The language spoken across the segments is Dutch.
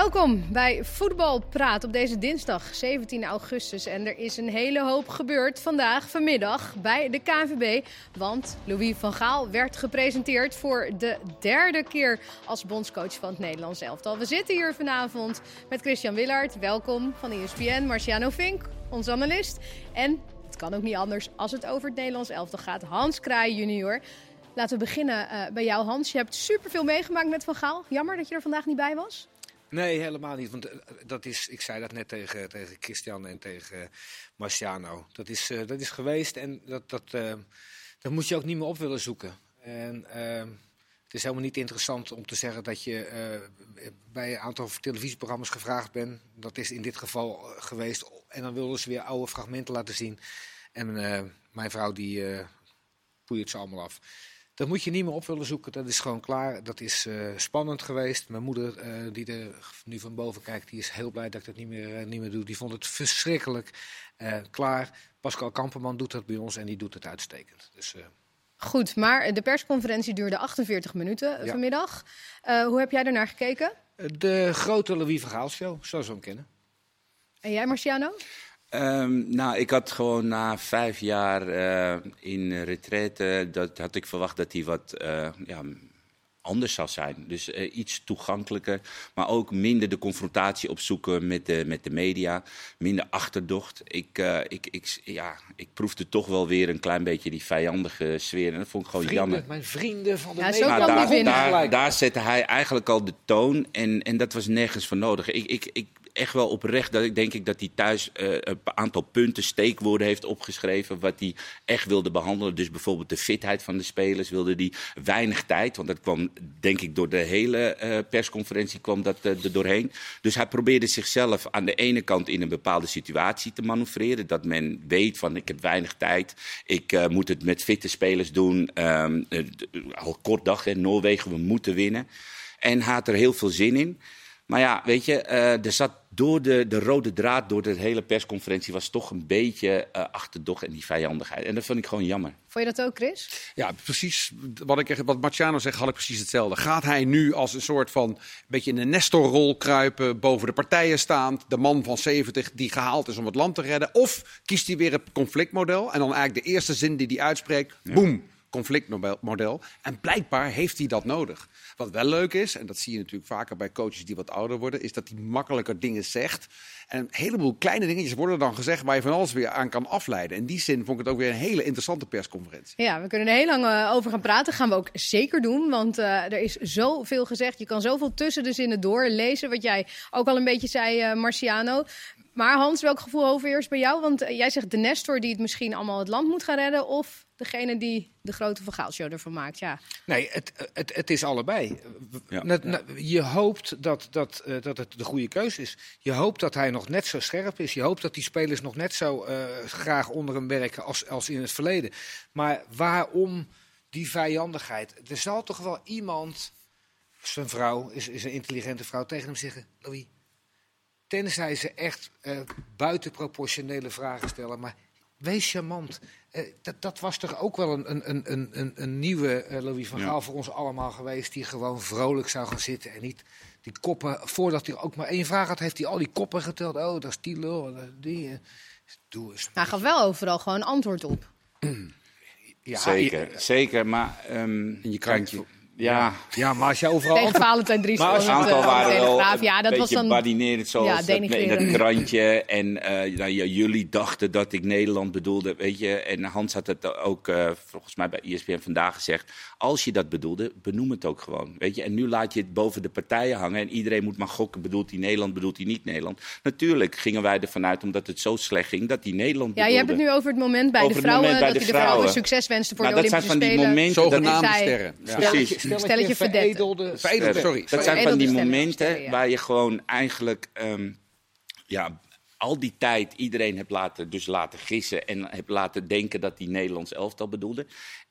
Welkom bij Voetbalpraat op deze dinsdag 17 augustus. En er is een hele hoop gebeurd vandaag, vanmiddag, bij de KNVB. Want Louis van Gaal werd gepresenteerd voor de derde keer als bondscoach van het Nederlands elftal. We zitten hier vanavond met Christian Willard, welkom van ESPN. Marciano Vink, onze analist. En het kan ook niet anders als het over het Nederlands elftal gaat. Hans Kraai junior. Laten we beginnen uh, bij jou, Hans. Je hebt superveel meegemaakt met Van Gaal. Jammer dat je er vandaag niet bij was. Nee, helemaal niet. Want dat is, ik zei dat net tegen, tegen Christian en tegen Marciano. Dat is, uh, dat is geweest en dat, dat, uh, dat moet je ook niet meer op willen zoeken. En uh, het is helemaal niet interessant om te zeggen dat je bij een aantal televisieprogramma's gevraagd bent. Dat is in dit geval geweest. En dan wilden ze weer oude fragmenten laten zien. En mijn vrouw die poeit ze allemaal af. Dat moet je niet meer op willen zoeken. Dat is gewoon klaar. Dat is uh, spannend geweest. Mijn moeder, uh, die er nu van boven kijkt, die is heel blij dat ik dat niet meer, uh, niet meer doe. Die vond het verschrikkelijk. klaar. Pascal Kamperman doet dat bij ons en die doet het uitstekend. Dus, Goed, maar de persconferentie duurde 48 minuten ja. vanmiddag. hoe heb jij ernaar gekeken? De grote Louis van Gaal show, zoals we hem kennen. En jij, Marciano? Um, nou, ik had gewoon na vijf jaar uh, in retraite, dat had ik verwacht dat hij wat uh, ja, anders zou zijn. Dus uh, iets toegankelijker, maar ook minder de confrontatie opzoeken met de, met de media, minder achterdocht. Ik, ik, ik, ja, ik proefde toch wel weer een klein beetje die vijandige sfeer en dat vond ik gewoon vrienden, jammer. Mijn vrienden van de ja, media. Maar daar, daar, daar, zette hij eigenlijk al de toon en, en dat was nergens voor nodig. Ik, ik, ik echt wel oprecht dat ik denk ik dat hij thuis uh, een aantal punten, steekwoorden heeft opgeschreven. Wat hij echt wilde behandelen. Dus bijvoorbeeld de fitheid van de spelers wilde hij weinig tijd. Want dat kwam denk ik door de hele uh, persconferentie kwam dat uh, er doorheen. Dus hij probeerde zichzelf aan de ene kant in een bepaalde situatie te manoeuvreren. Dat men weet van ik heb weinig tijd. Ik moet het met fitte spelers doen. Um, al kort dag in Noorwegen, we moeten winnen. En hij had er heel veel zin in. Maar ja, weet je, uh, er zat door de, de rode draad, door de hele persconferentie, was toch een beetje uh, achterdocht en die vijandigheid. En dat vond ik gewoon jammer. Vond je dat ook, Chris? Ja, precies. Wat, ik, wat Marciano zegt, had ik precies hetzelfde. Gaat hij nu als een soort van, een beetje in een Nestor-rol kruipen, boven de partijen staand, de man van 70 die gehaald is om het land te redden? Of kiest hij weer het conflictmodel en dan eigenlijk de eerste zin die hij uitspreekt, ja. boem, conflictmodel. En blijkbaar heeft hij dat nodig. Wat wel leuk is, en dat zie je natuurlijk vaker bij coaches die wat ouder worden, is dat hij makkelijker dingen zegt. En een heleboel kleine dingetjes worden dan gezegd waar je van alles weer aan kan afleiden. In die zin vond ik het ook weer een hele interessante persconferentie. Ja, we kunnen er heel lang uh, over gaan praten. gaan we ook zeker doen, want uh, er is zoveel gezegd. Je kan zoveel tussen de zinnen door lezen, wat jij ook al een beetje zei, uh, Marciano. Maar Hans, welk gevoel overheerst bij jou? Want jij zegt de Nestor die het misschien allemaal het land moet gaan redden, of degene die de grote vergaalshow ervan maakt. Ja. Nee, het, het, het is allebei. Ja. Net. Je hoopt dat, dat, uh, dat het de goede keuze is. Je hoopt dat hij nog net zo scherp is. Je hoopt dat die spelers nog net zo uh, graag onder hem werken als, als in het verleden. Maar waarom die vijandigheid? Er zal toch wel iemand, zijn vrouw is, is een intelligente vrouw, tegen hem zeggen: Louis, tenzij ze echt uh, buitenproportionele vragen stellen, maar wees charmant. Uh, dat, dat, was toch ook wel een, een, een, een, een nieuwe uh, Louis van Gaal ja. voor ons allemaal geweest. Die gewoon vrolijk zou gaan zitten en niet die koppen. Voordat hij ook maar één vraag had, heeft hij al die koppen geteld. Oh, dat is die lul. Die, uh, doe eens. Hij gaf wel overal gewoon antwoord op. ja, zeker, je, zeker. Maar um, in je krantje. Ja. ja, maar als je overal... Tegen Valentijn Dries. Maar als het aantal waren wel een ja, dat was dan... badinerend zoals Ja, dat, in dat krantje. En uh, nou, ja, jullie dachten dat ik Nederland bedoelde, weet je. En Hans had het ook uh, volgens mij bij ESPN vandaag gezegd. Als je dat bedoelde, benoem het ook gewoon, weet je. En nu laat je het boven de partijen hangen. En iedereen moet maar gokken, bedoelt hij Nederland, bedoelt hij niet Nederland. Natuurlijk gingen wij ervan uit, omdat het zo slecht ging, dat hij Nederland Ja, bedoelde. je hebt het nu over het moment bij Over de vrouwen. moment bij dat de hij de vrouwen vrouwen. succes wenste voor Nou, de dat zijn Olympische van die Spelen. momenten... dat- Zogenaamde zij- sterren. Ja. Precies. Stelletje veredelde Veredeld, sorry. Dat zijn van die momenten waar je gewoon eigenlijk um, ja, al die tijd iedereen hebt laten, dus laten gissen en hebt laten denken dat hij Nederlands elftal bedoelde.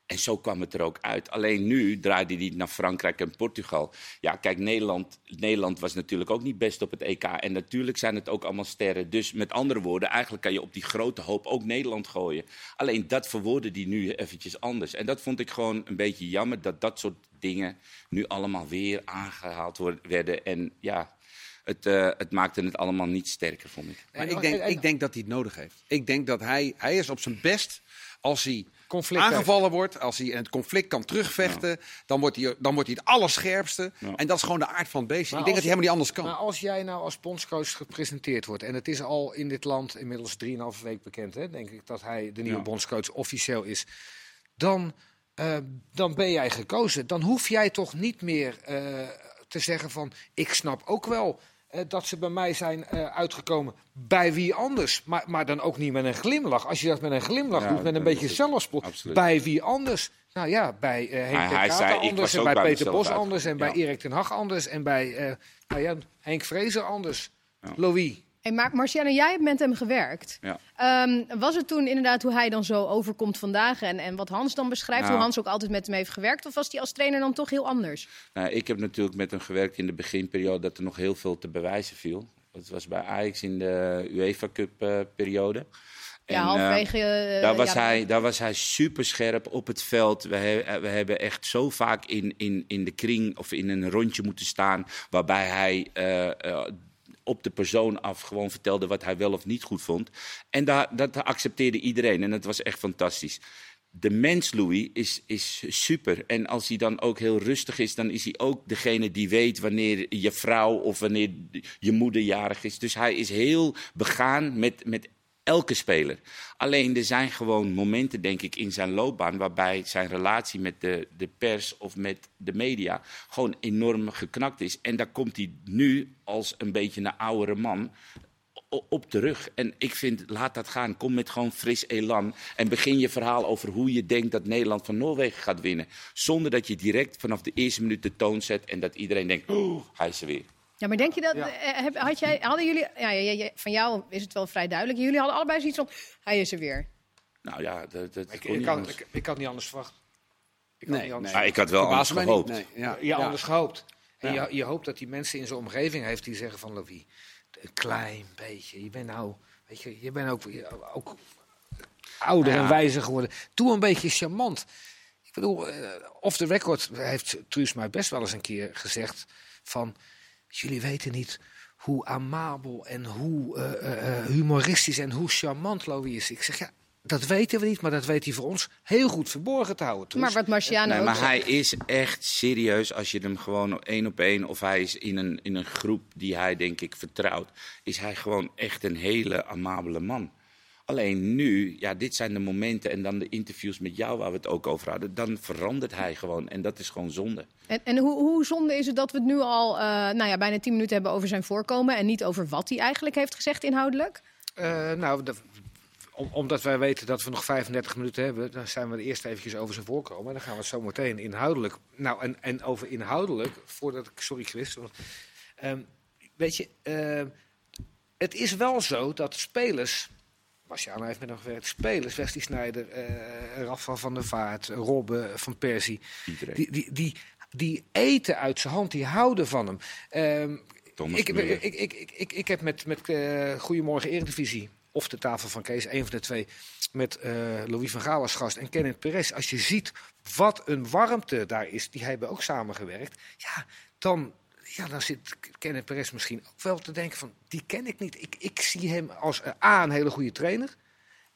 En zo kwam het er ook uit. Alleen nu draaide hij naar Frankrijk en Portugal. Ja, kijk, Nederland, Nederland was natuurlijk ook niet best op het EK. En natuurlijk zijn het ook allemaal sterren. Dus met andere woorden, eigenlijk kan je op die grote hoop ook Nederland gooien. Alleen dat verwoordde hij nu eventjes anders. En dat vond ik gewoon een beetje jammer dat dat soort dingen nu allemaal weer aangehaald worden, werden. En ja, het, uh, het maakte het allemaal niet sterker, vond ik. Maar ik denk, ik denk dat hij het nodig heeft. Ik denk dat hij, hij is op zijn best als hij conflict aangevallen wordt, als hij het conflict kan terugvechten, dan, wordt hij, dan wordt hij het allerscherpste. En dat is gewoon de aard van het beestje. ik denk dat hij helemaal niet anders kan. Maar als jij nou als bondscoach gepresenteerd wordt, en het is al in dit land inmiddels 3,5 week bekend, hè, denk ik, dat hij de nieuwe bondscoach officieel is, dan, uh, dan ben jij gekozen. Dan hoef jij toch niet meer uh, te zeggen van, ik snap ook wel uh, dat ze bij mij zijn uh, uitgekomen. Bij wie anders? Maar, maar dan ook niet met een glimlach. Als je dat met een glimlach ja, doet, met een beetje zelfspot. Bij wie anders? Nou ja, bij uh, Henk hij, zei, anders. En bij Peter Bos anders. En bij Erik ten Hag anders. En bij nou ja, Henk Vrezer anders. Louis. Hey, maar Marciana, jij hebt met hem gewerkt. Ja. Um, was het toen inderdaad hoe hij dan zo overkomt vandaag en, en wat Hans dan beschrijft, nou, hoe Hans ook altijd met hem heeft gewerkt? Of was hij als trainer dan toch heel anders? Nou, ik heb natuurlijk met hem gewerkt in de beginperiode dat er nog heel veel te bewijzen viel. Dat was bij Ajax in de UEFA Cup uh, periode. Ja, halverwege. Uh, daar, was ja, hij, daar was hij super scherp op het veld. We, he, we hebben echt zo vaak in, in, in de kring of in een rondje moeten staan. Waarbij hij uh, op de persoon af gewoon vertelde wat hij wel of niet goed vond. En daar, dat accepteerde iedereen en dat was echt fantastisch. De mens, Louis, is, is super. En als hij dan ook heel rustig is, dan is hij ook degene die weet wanneer je vrouw of wanneer je moeder jarig is. Dus hij is heel begaan met, met elke speler. Alleen er zijn gewoon momenten, denk ik, in zijn loopbaan waarbij zijn relatie met de, de pers of met de media gewoon enorm geknakt is. En daar komt hij nu als een beetje een oudere man op terug. En ik vind, laat dat gaan. Kom met gewoon fris elan. En begin je verhaal over hoe je denkt dat Nederland van Noorwegen gaat winnen. Zonder dat je direct vanaf de eerste minuut de toon zet en dat iedereen denkt, oh, hij is er weer. Ja, maar denk je dat, eh, had jij, hadden jullie, ja, van jou is het wel vrij duidelijk, jullie hadden allebei zoiets van, hij is er weer. Nou ja, dat, dat ik, ik, had, ik, ik, had niet anders verwacht. Ik had, nee, niet anders. Nee. ik had wel anders gehoopt. Nee, ja, ja, anders gehoopt. En je, je hoopt dat die mensen in zijn omgeving heeft die zeggen van, Louis, een klein beetje, je bent nou, weet je, je bent ook, ook ouder en wijzer geworden. Doe een beetje charmant. Ik bedoel, uh, off the record heeft Truus mij best wel eens een keer gezegd van Jullie weten niet hoe amabel en hoe uh, uh, humoristisch en hoe charmant Louis is. Ik zeg ja, dat weten we niet, maar dat weet hij voor ons heel goed verborgen te houden. Maar wat Marciano nee, Maar hij is echt serieus, als je hem gewoon één op één... of hij is in een, in een groep die hij denk ik vertrouwt... is hij gewoon echt een hele amabele man. Alleen nu, ja, dit zijn de momenten en dan de interviews met jou waar we het ook over hadden. Dan verandert hij gewoon en dat is gewoon zonde. En, en hoe, hoe, zonde is het dat we het nu al uh, nou ja, bijna tien minuten hebben over zijn voorkomen en niet over wat hij eigenlijk heeft gezegd inhoudelijk? Uh, nou, om, omdat wij weten dat we nog 35 minuten hebben, dan zijn we er eerst eventjes over zijn voorkomen. En dan gaan we zo meteen inhoudelijk. Nou, en, en over inhoudelijk, voordat ik, sorry Chris. Want, um, weet je, uh, het is wel zo dat spelers Marciano heeft met hem gewerkt. Spelers, Wesley Snijder, uh, Rafa van der Vaart, Robbe van Persie. Die, die, die, die, eten uit zijn hand, die houden van hem. Um, ik, ik, ik, ik, ik, heb met, met uh, Goedemorgen Eredivisie, of de tafel van Kees, een van de twee, met uh, Louis van Gaal als gast en Kenneth Perez. Als je ziet wat een warmte daar is, die hebben ook samengewerkt. Ja, dan, ja, dan zit Kenneth Perez misschien ook wel te denken van, die ken ik niet. Ik, ik zie hem als uh, A, een hele goede trainer.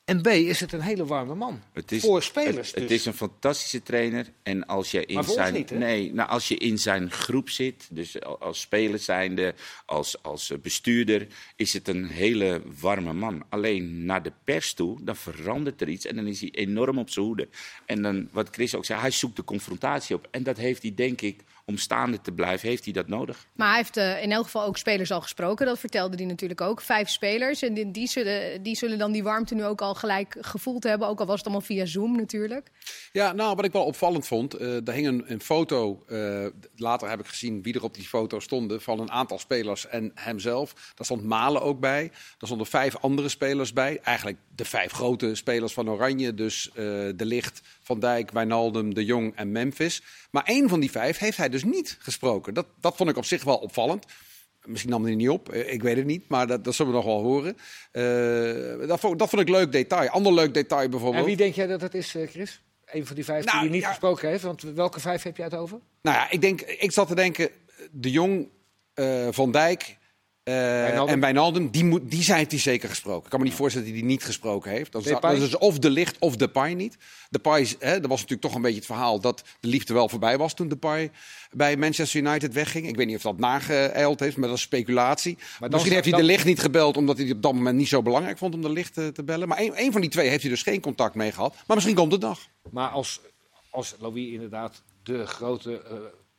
En B, is het een hele warme man. Het is, voor spelers. Het, het dus. is een fantastische trainer. En als je in zijn. Niet, nee, nou, als je in zijn groep zit, dus als speler zijnde, als, als bestuurder, is het een hele warme man. Alleen naar de pers toe, dan verandert er iets en dan is hij enorm op zijn hoede. En dan, wat Chris ook zei, hij zoekt de confrontatie op. En dat heeft hij, denk ik, om staande te blijven, heeft hij dat nodig. Maar hij heeft uh, in elk geval ook spelers al gesproken. Dat vertelde hij natuurlijk ook. Vijf spelers. En die, die, zullen, die zullen dan die warmte nu ook al gelijk gevoeld hebben. Ook al was het allemaal via Zoom natuurlijk. Ja, nou, wat ik wel opvallend vond. Uh, er hing een, een foto. Uh, later heb ik gezien wie er op die foto stonden. Van een aantal spelers en hemzelf. Daar stond Malen ook bij. Daar stonden vijf andere spelers bij. Eigenlijk de vijf grote spelers van Oranje. Dus De Licht, Van Dijk, Wijnaldum, De Jong en Memphis. Maar één van die vijf heeft hij dus niet gesproken. Dat, dat vond ik op zich wel opvallend. Misschien nam hij niet op, eh, ik weet het niet, maar dat, dat zullen we nog wel horen. Uh, dat, vond, dat vond ik leuk detail. Ander leuk detail bijvoorbeeld. En wie denk jij dat het is, eh, Chris? Een van die vijf die nou, niet gesproken heeft? Want welke vijf heb je het over? Nou ja, ik, denk, ik zat te denken, De Jong, uh, Van Dijk, Wijnaldum? en Wijnaldum, die, moet, die zei hij zeker gesproken. Ik kan me niet voorstellen dat hij die niet gesproken heeft. Dat is, Depay? dat is dus of de licht of de Depay niet. Is- hè, er was natuurlijk toch een beetje het verhaal dat de liefde wel voorbij was toen Depay bij Manchester United wegging. Ik weet niet of dat nageëild heeft, maar dat is speculatie. dan- Misschien heeft hij de dan- licht niet gebeld omdat hij het op dat moment niet zo belangrijk vond om de licht eh, te bellen. Maar een, een van die twee heeft hij dus geen contact mee gehad. Maar misschien komt het nog. Maar als, als Louis inderdaad de grote eh,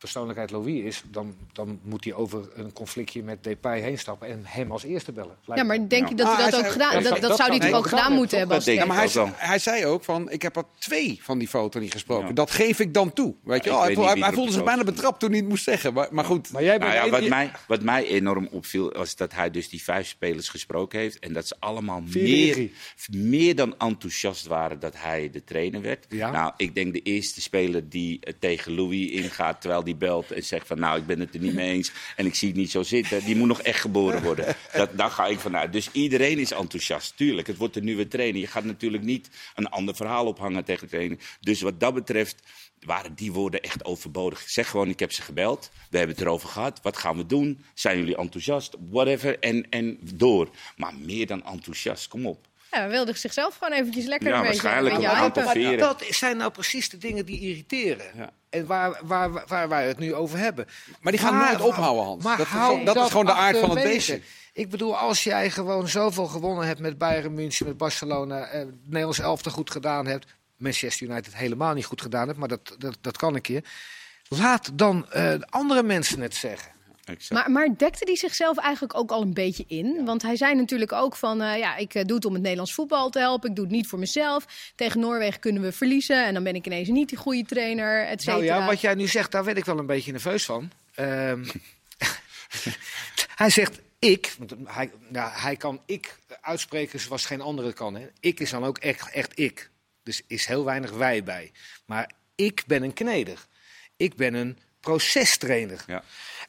persoonlijkheid Louis is, dan, dan moet hij over een conflictje met Depay heen stappen en hem als eerste bellen. Lijkt Ja, maar denk je dat Ah, hij hij dat ook gedaan... dat Dat, zou- dat dat hij toch ook gedaan moeten hebben als Dat Ja, maar hij, hij zei ook van, ik heb er twee van die foto niet gesproken. Ja. Dat geef ik dan toe. Weet je Ja, Hij, weet hij, niet wie hij voelde zich bijna betrapt toen hij het moest zeggen. Maar, maar goed, Maar jij bent Nou ja, een- wat, mij, wat mij enorm opviel, was dat hij dus die vijf spelers gesproken heeft. En dat ze allemaal meer, meer dan enthousiast waren dat hij de trainer werd. Ja. Nou, ik denk de eerste speler die eh, tegen Louis ingaat terwijl die belt en zegt van nou, ik ben het er niet mee eens en ik zie het niet zo zitten. Die moet nog echt geboren worden. Dat, daar ga ik vanuit. Dus iedereen is enthousiast. Tuurlijk, het wordt de nieuwe trainer. Je gaat natuurlijk niet een ander verhaal ophangen tegen de trainer. Dus wat dat betreft waren die woorden echt overbodig. Zeg gewoon, ik heb ze gebeld. We hebben het erover gehad. Wat gaan we doen? Zijn jullie enthousiast? Whatever. En, en door. Maar meer dan enthousiast. Kom op. Ja, hij wilde zichzelf gewoon eventjes lekker Ja, een beetje, waarschijnlijk beetje veren. dat zijn nou precies de dingen die irriteren. Ja. En waar, waar, waar, waar wij het nu over hebben. Maar die gaan nooit ophouden, Hans. Maar Dat is hou gewoon- dat is gewoon de aard van het beestje. Ik bedoel, als jij gewoon zoveel gewonnen hebt met Bayern München, met Barcelona, eh, het Nederlands elftal goed gedaan hebt, Manchester United helemaal niet goed gedaan hebt, maar dat, dat, dat kan een keer. Laat dan eh, andere mensen het zeggen. Exact. Maar, maar dekte hij zichzelf eigenlijk ook al een beetje in? Want hij zei natuurlijk ook van, eh, ja, ik eh, doe het om het Nederlands voetbal te helpen. Ik doe het niet voor mezelf. Tegen Noorwegen kunnen we verliezen en dan ben ik ineens niet die goede trainer, et cetera. Nou ja, wat jij nu zegt, daar werd ik wel een beetje nerveus van. Ehm, hij zegt ik, want hij, ja, hij kan ik uitspreken zoals geen andere kan. Hè. Ik is dan ook echt, echt ik. Dus is heel weinig wij bij. Maar ik ben een kneder. Ik ben een procestrainer. Ja.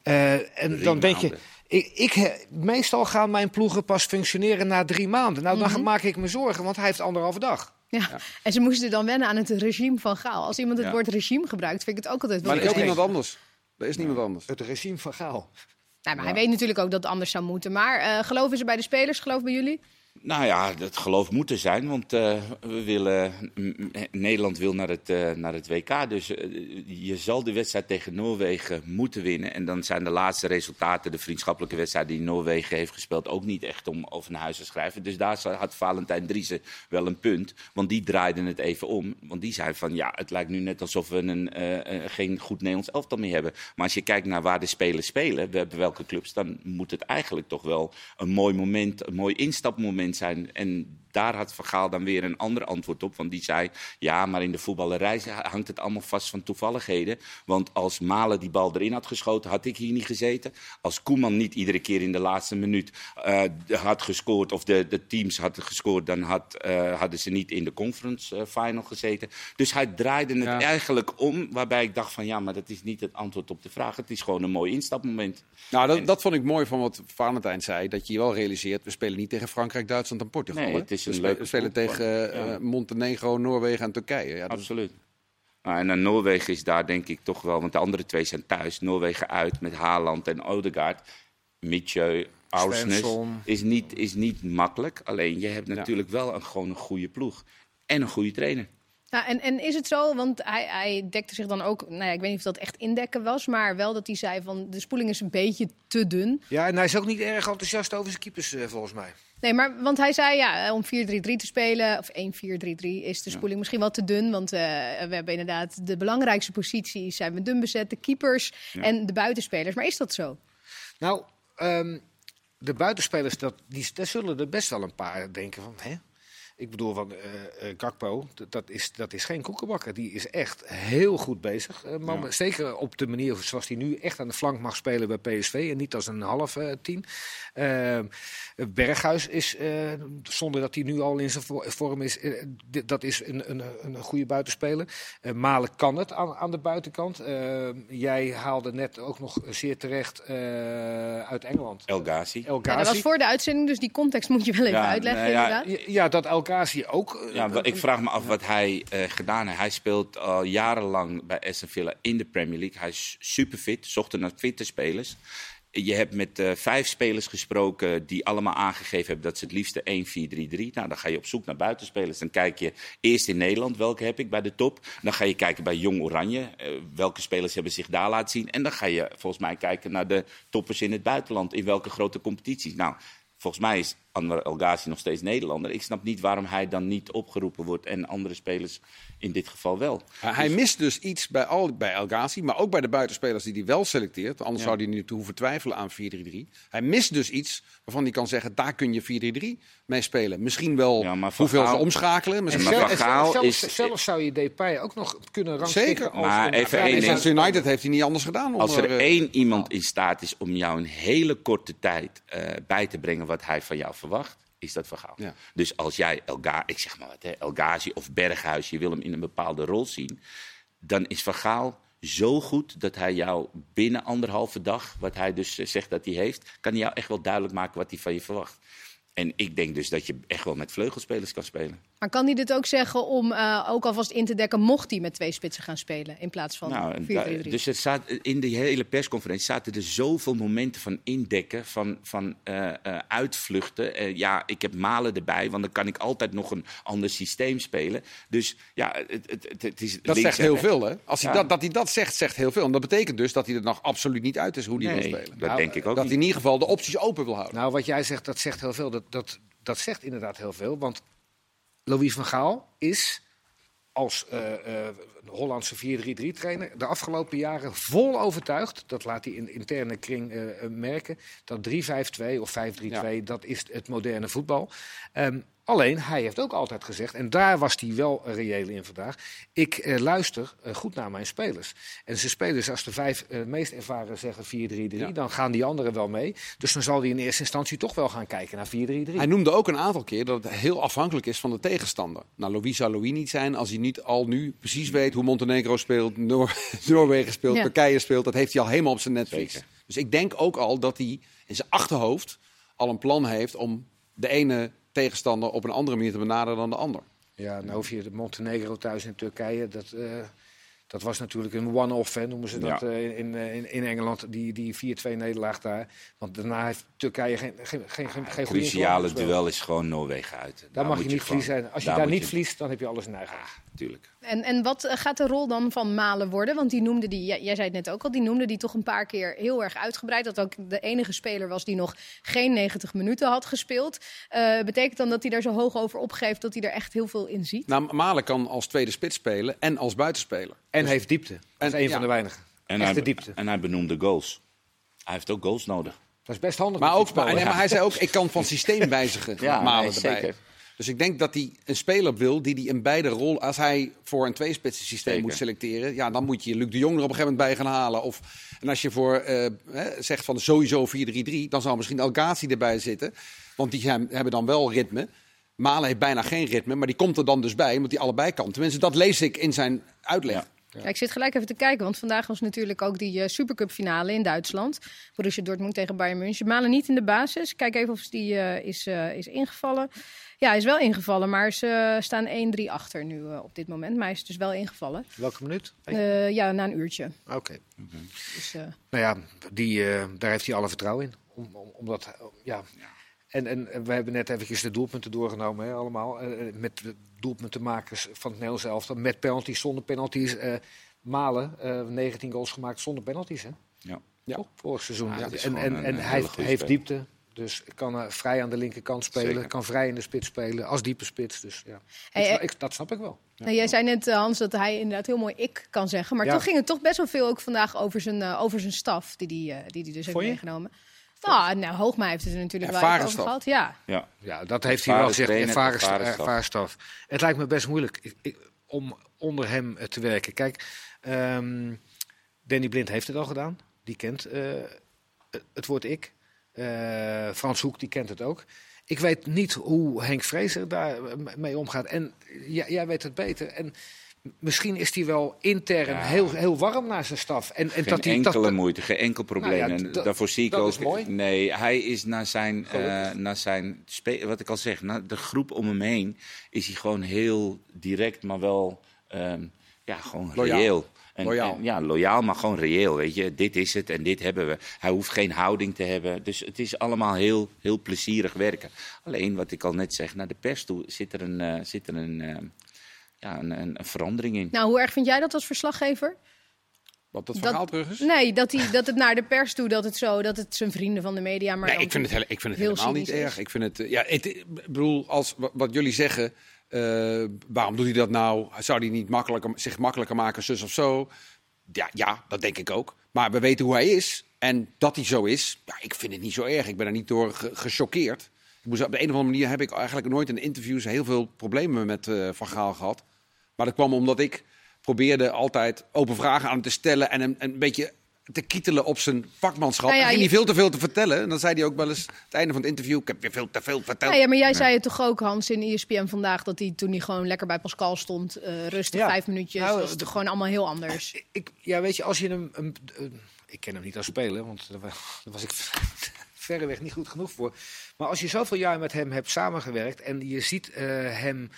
Eh, en Drie dan denk je, ik, ik, meestal gaan mijn ploegen pas functioneren na drie maanden. Nou, dan maak ik me zorgen, want hij heeft anderhalve dag. Ja. En ze moesten dan wennen aan het regime van Gaal. Als iemand het Ja. woord regime gebruikt, vind ik het ook altijd wel maar er is niemand anders. Er is niemand anders. Het regime van Gaal. Nou, maar Hij weet natuurlijk ook dat het anders zou moeten. Maar eh geloof is er bij de spelers, geloof bij jullie? Nou ja, dat geloof moet er zijn, want eh, we willen, m- Nederland wil naar het, eh, naar het WK. Dus eh, je zal de wedstrijd tegen Noorwegen moeten winnen. En dan zijn de laatste resultaten, de vriendschappelijke wedstrijd die Noorwegen heeft gespeeld, ook niet echt om over naar huis te schrijven. Dus daar had Valentijn Driessen wel een punt, want die draaiden het even om. Want die zei van, ja, het lijkt nu net alsof we een, eh, eh, geen goed Nederlands elftal meer hebben. Maar als je kijkt naar waar de spelers spelen, hebben welke clubs, dan moet het eigenlijk toch wel een mooi moment, een mooi instapmoment zijn. En daar had Van Gaal dan weer een ander antwoord op. Want die zei, ja, maar in de voetballerij hangt het allemaal vast van toevalligheden. Want als Malen die bal erin had geschoten, had ik hier niet gezeten. Als Koeman niet iedere keer in de laatste minuut eh, had gescoord... of de, de teams hadden gescoord, dan had, eh, hadden ze niet in de conference eh, final gezeten. Dus hij draaide het Ja. eigenlijk om, waarbij ik dacht van... ja, maar dat is niet het antwoord op de vraag. Het is gewoon een mooi instapmoment. Nou, dat, dat vond ik mooi van wat Valentijn zei. Dat je je wel realiseert, we spelen niet tegen Frankrijk, Duitsland en Portugal. Nee, het is we een spelen, leuke tegen eh, Ja. eh, Montenegro, Noorwegen en Turkije. Ja, is- Absoluut. Nou, en dan Noorwegen is daar denk ik toch wel, want de andere twee zijn thuis. Noorwegen uit met Haaland en Odegaard. Aursnes Svensson. is niet, is niet makkelijk. Alleen je hebt natuurlijk wel een, gewoon een goede ploeg. En een goede trainer. Ja, en, en is het zo, want hij, hij dekte zich dan ook, nou ja, ik weet niet of dat echt indekken was, maar wel dat hij zei van de spoeling is een beetje te dun. Ja, en hij is ook niet erg enthousiast over zijn keepers, eh, volgens mij. Nee, maar want hij zei ja, om 4-3-3 te spelen, of 1-4-3-3, is de spoeling misschien wat te dun. Want eh, we hebben inderdaad de belangrijkste posities zijn we dun bezet, de keepers en de buitenspelers. Maar is dat zo? Nou, ehm, de buitenspelers, dat, die, daar zullen er best wel een paar denken van... Hè? Ik bedoel, van eh eh, Gakpo, dat, is, dat is geen koekenbakker. Die is echt heel goed bezig. eh, maar Ja. Zeker op de manier zoals hij nu echt aan de flank mag spelen bij PSV. En niet als een half eh, tien. Ehm, Berghuis is, eh, zonder dat hij nu al in zijn vo- vorm is, dat is een, een, een goede buitenspeler. Malen kan het aan, aan de buitenkant. Ehm, jij haalde net ook nog zeer terecht eh, uit Engeland. El Ghazi. El Ja, dat was voor de uitzending, dus die context moet je wel even Ja, uitleggen nou. Ja, ja, dat El Ook. eh, Ja, ik vraag me af wat hij eh, gedaan heeft. Hij speelt al jarenlang bij Aston Villa in de Premier League. Hij is super fit, zocht naar fitte spelers. je hebt met uh, vijf spelers gesproken die allemaal aangegeven hebben dat ze het liefste 1-4-3-3. Nou, dan ga je op zoek naar buitenspelers. Dan kijk je eerst in Nederland, welke heb ik bij de top. Dan ga je kijken bij Jong Oranje, uh, welke spelers hebben zich daar laten zien. En dan ga je volgens mij kijken naar de toppers in het buitenland, in welke grote competities. Nou, volgens mij is Anwar El Ghazi nog steeds Nederlander. Ik snap niet waarom hij dan niet opgeroepen wordt en andere spelers in dit geval wel. Hij dus... mist dus iets bij, al, bij El Ghazi, maar ook bij de buitenspelers die hij wel selecteert. Anders zou hij niet hoeven twijfelen aan 4-3-3. Hij mist dus iets waarvan hij kan zeggen, daar kun je 4-3-3 mee spelen. Misschien wel ja, hoeveel Gaal... ze omschakelen. Maar zelf, zelfs, is... zelfs zou je Depay ook nog kunnen rangschikken. Zeker. Als maar even één ding. United heeft hij niet anders gedaan. Als er één iemand in staat is om jou een hele korte tijd uh, bij te brengen wat hij van jou verwacht is dat verhaal. Ja. Dus als jij Elga, ik zeg maar wat, hè, El Ghazi of Berghuis, je wil hem in een bepaalde rol zien, dan is Vergaal zo goed dat hij jou binnen anderhalve dag, wat hij dus eh, zegt dat hij heeft, kan hij jou echt wel duidelijk maken wat hij van je verwacht. En ik denk dus dat je echt wel met vleugelspelers kan spelen. Maar kan hij dit ook zeggen om uh, ook alvast in te dekken, mocht hij met twee spitsen gaan spelen in plaats van nou, 4-3-3? Dus het staat, in de hele persconferentie zaten er zoveel momenten van indekken, van, van uh, uh, uitvluchten. ja, ik heb malen erbij, want dan kan ik altijd nog een ander systeem spelen. Dus ja, het, het, het is. Dat zegt heel veel, hè? Als hij dat, dat hij dat zegt, zegt heel veel. En dat betekent dus dat hij er nog absoluut niet uit is hoe hij nee, wil spelen. Dat nou, denk ik ook. Dat niet. hij in ieder geval de opties open wil houden. Nou, wat jij zegt, dat zegt heel veel. Dat, dat, dat zegt inderdaad heel veel. Want Louis van Gaal is als uh, uh, Hollandse 4-3-3 trainer de afgelopen jaren vol overtuigd, dat laat hij in de interne kring uh, merken, dat 3-5-2 of 5-3-2, ja. dat is het moderne voetbal. Um, Alleen, hij heeft ook altijd gezegd, en daar was hij wel reëel in vandaag. Ik eh, luister eh, goed naar mijn spelers. En zijn spelers, als de vijf eh, meest ervaren zeggen 4-3-3, ja. dan gaan die anderen wel mee. Dus dan zal hij in eerste instantie toch wel gaan kijken naar 4-3-3. Hij noemde ook een aantal keer dat het heel afhankelijk is van de tegenstander. Nou, Louis zou Louis niet zijn als hij niet al nu precies weet hoe Montenegro speelt, Noor Noorwegen speelt, ja. Turkije speelt. Dat heeft hij al helemaal op zijn netvlies. Dus ik denk ook al dat hij in zijn achterhoofd al een plan heeft om de ene tegenstander op een andere manier te benaderen dan de ander. Ja, nou hoef je de Montenegro thuis in Turkije, dat, uh, dat was natuurlijk een one-off, noemen ze dat ja. uh, in, in, in Engeland, die, die 4-2 nederlaag daar. Want daarna heeft Turkije geen, geen, geen, geen, geen goede cruciale duel is gewoon Noorwegen uit. Daar, daar mag je niet verliezen. Als je daar, daar niet je... verliest, dan heb je alles in eigen. Ah, tuurlijk. En, en wat eh, gaat de rol dan van Malen worden? Want die noemde die, jij, zei het net ook al, die noemde die toch een paar keer heel erg uitgebreid. Dat ook de enige speler was die nog geen 90 minuten had gespeeld. Uh, betekent dan dat hij daar zo hoog over opgeeft dat hij er echt heel veel in ziet? Nou, Malen kan als tweede spits spelen en als buitenspeler. En dus, heeft diepte. Dat is een ja. van de weinigen. En Echte hij, diepte. En hij benoemde goals. Hij heeft ook goals nodig. Dat is best handig. Maar, ook, maar, nee, maar hij zei ook, ik kan van systeem wijzigen. ja, Malen nee, erbij. Zeker. Dus ik denk dat hij een speler wil die die in beide rollen. Als hij voor een tweespitsen systeem Zeker. moet selecteren, ja, dan moet je Luc de Jong er op een gegeven moment bij gaan halen. Of, en als je voor uh, hè, zegt van sowieso 4-3-3, dan zal misschien El Ghazi erbij zitten. Want die hebben dan wel ritme. Malen heeft bijna geen ritme, maar die komt er dan dus bij, omdat hij allebei kan. Tenminste, dat lees ik in zijn uitleg. Ja. Ja. Ja, ik zit gelijk even te kijken, want vandaag was natuurlijk ook die uh, Supercup finale in Duitsland. Borussia Dortmund tegen Bayern München. Malen niet in de basis. Kijk even of die uh, is, uh, is ingevallen. Ja, hij is wel ingevallen, maar ze staan 1-3 achter nu uh, op dit moment. Maar hij is dus wel ingevallen. Welke minuut? Uh, ja, na een uurtje. Oké. Okay. Okay. Dus, uh... Nou ja, die, daar heeft hij alle vertrouwen in. Om, om, omdat, ja... ja. En, en we hebben net eventjes de doelpunten doorgenomen, hè, allemaal. met de doelpuntenmakers van het Nederlands elftal. Met penalties, zonder penalties. Malen, 19 goals gemaakt zonder penalties, hè? Ja. ja. Vorig seizoen. Ja, en en, en hij heeft diepte. Dus kan uh, vrij aan de linkerkant spelen, Zeker. kan vrij in de spits spelen, als diepe spits. Dus ja, hey, dat, ik, dat snap ik wel. Ja. Jij zei net, uh, Hans, dat hij inderdaad heel mooi ik kan zeggen. Maar ja. toch ging het toch best wel veel ook vandaag over zijn, uh, over zijn staf, die die, die, die dus heeft meegenomen. Nou, nou, Hoogma heeft het er natuurlijk wel over gehad. Ja. Ja. ja, dat heeft hij wel gezegd. Ervaren, ervaren staf. Het lijkt me best moeilijk ik, ik, om onder hem te werken. Kijk, um, Danny Blind heeft het al gedaan. Die kent het woord ik. Uh, Frans Hoek, die kent het ook. Ik weet niet hoe Henk Vrezer daar mee omgaat. En jij, jij weet het beter. En misschien is hij wel intern ja. heel, heel warm naar zijn staf. En, en geen dat enkele dat... moeite, geen enkel probleem. Nou ja, en daarvoor zie ik dat ook. Is mooi. Nee, hij is naar zijn, uh, naar zijn wat ik al zeg, naar de groep om hem heen is hij gewoon heel direct, maar wel. Um, ja, gewoon Loyaal. reëel. En, Loyaal. en- ja, loyaal, maar gewoon reëel. Weet je, dit is het en dit hebben we. Hij hoeft geen houding te hebben. Dus het is allemaal heel, heel plezierig werken. Alleen, wat ik al net zeg, naar de pers toe zit er een, eh, zit er een, eh, ja, een, een, een verandering in. Nou, hoe erg vind jij dat als verslaggever? Wat dat Dat- verhaal terug is? Nee, dat, hij, dat het naar de pers toe, dat het zo, dat het zijn vrienden van de media. Maar Nee, ik vind het, hele- ik vind het heel helemaal niet is. erg. Ik vind het, eh, ja, ik bedoel, als, wa- wat jullie zeggen, waarom doet hij dat nou? Zou hij niet makkelijker, zich makkelijker maken, zus of zo? Ja, ja, dat denk ik ook. Maar we weten hoe hij is. En dat hij zo is, ja, ik vind het niet zo erg. Ik ben er niet door ge- gechoqueerd. Ik op de een of andere manier heb ik eigenlijk nooit in interviews heel veel problemen met eh, Van Gaal gehad. Maar dat kwam omdat ik probeerde altijd open vragen aan hem te stellen en een beetje te kietelen op zijn vakmanschap. Nou ja, en ging je- hij veel te veel te vertellen. En dan zei hij ook wel eens, het einde van het interview, ik heb weer veel te veel verteld. Nou ja, maar jij zei het toch ook, Hans, in ESPN vandaag, dat hij toen hij gewoon lekker bij Pascal stond, eh, rustig Ja. vijf minuutjes, Nou, het toch gewoon allemaal heel anders. Ik, ja, weet je, als je hem... een- een- ik ken hem niet als speler, want daar wa- daar was ik verreweg niet goed genoeg voor. Maar als je zoveel jaar met hem hebt samengewerkt en je ziet eh, hem...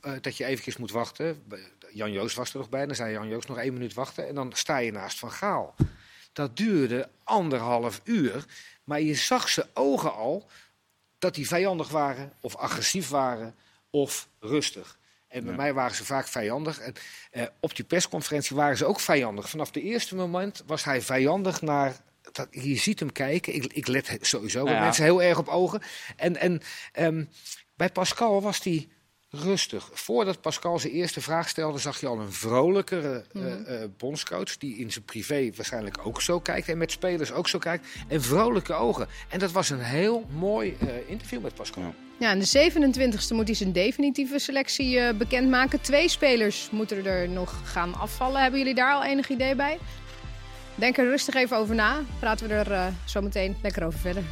eh, dat je eventjes moet wachten. Jan Joost was er nog bij. Dan zei Jan Joost nog één minuut wachten. En dan sta je naast Van Gaal. Dat duurde anderhalf uur. Maar je zag ze ogen al dat die vijandig waren, of agressief waren, of rustig. En bij mij waren ze vaak vijandig. En, eh, op die persconferentie waren ze ook vijandig. Vanaf de eerste moment was hij vijandig naar. Dat, je ziet hem kijken. Ik, ik let sowieso bij Ja. mensen heel erg op ogen. En, en ehm, bij Pascal was hij rustig. Voordat Pascal zijn eerste vraag stelde, zag je al een vrolijkere eh, eh, bondscoach. Die in zijn privé waarschijnlijk ook zo kijkt. En met spelers ook zo kijkt. En vrolijke ogen. En dat was een heel mooi eh, interview met Pascal. Ja. Ja, en de 27e moet hij zijn definitieve selectie eh, bekendmaken. Twee spelers moeten er nog gaan afvallen. Hebben jullie daar al enig idee bij? Denk er rustig even over na. Praten we er eh, zo meteen lekker over verder.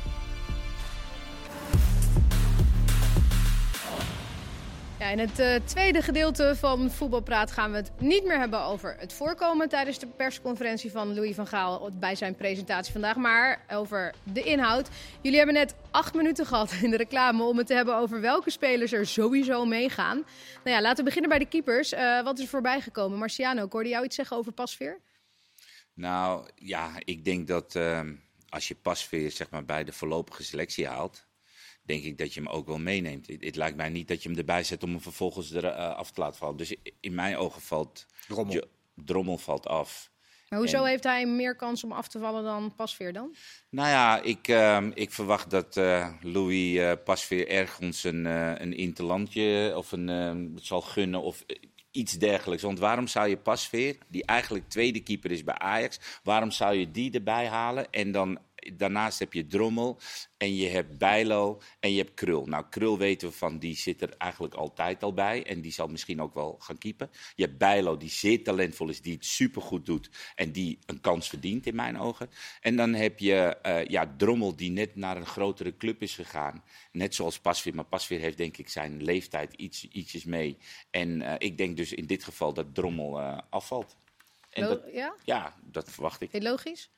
In het eh, tweede gedeelte van Voetbalpraat gaan we het niet meer hebben over het voorkomen tijdens de persconferentie van Louis van Gaal bij zijn presentatie vandaag, maar over de inhoud. Jullie hebben net acht minuten gehad in de reclame om het te hebben over welke spelers er sowieso meegaan. Nou ja, laten we beginnen bij de keepers. Eh, wat is er voorbij gekomen? Marciano, ik hoorde jou iets zeggen over Pasveer. Nou ja, ik denk dat ehm, als je Pasveer zeg maar, bij de voorlopige selectie haalt, denk ik dat je hem ook wel meeneemt. Het, het lijkt mij niet dat je hem erbij zet om hem vervolgens er eh, af te laten vallen. Dus in mijn ogen valt Drommel. Jo- Drommel valt af. Maar hoezo En- heeft hij meer kans om af te vallen dan Pasveer dan? Nou ja, ik, ehm, ik verwacht dat eh, Louis eh, Pasveer ergens een, een interlandje of een, ehm, zal gunnen of iets dergelijks. Want waarom zou je Pasveer, die eigenlijk tweede keeper is bij Ajax, waarom zou je die erbij halen en dan... Daarnaast heb je Drommel en je hebt Bijlo en je hebt Krul. Nou, Krul weten we van, die zit er eigenlijk altijd al bij. En die zal misschien ook wel gaan keepen. Je hebt Bijlo, die zeer talentvol is, die het supergoed doet. En die een kans verdient in mijn ogen. En dan heb je eh, ja, Drommel, die net naar een grotere club is gegaan. Net zoals Pasveer. Maar Pasveer heeft denk ik zijn leeftijd iets, ietsjes mee. En eh, ik denk dus in dit geval dat Drommel eh, afvalt. En Lo- dat, ja? ja, dat verwacht ik. Het logisch?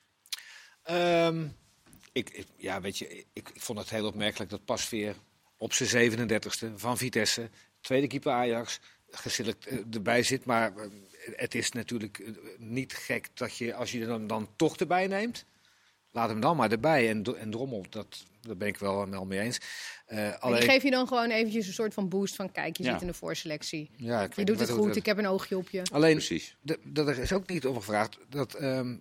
Ehm, ik, ik- ja, weet je, ik, ik vond het heel opmerkelijk dat Pasveer op zijn 37e van Vitesse, tweede keeper Ajax, geselect, eh, erbij zit. Maar eh, het is natuurlijk eh, niet gek dat je, als je hem dan toch erbij neemt, laat hem dan maar erbij. En, en Drommel, dat, daar ben ik wel, wel mee eens. Eh, Maar alleen, die geef je dan gewoon eventjes een soort van boost van kijk, je Ja. zit in de voorselectie. ja, ik Je weet doet het goed, ik heb een oogje op je. Alleen, Precies. dat er is ook niet over gevraagd dat. ehm,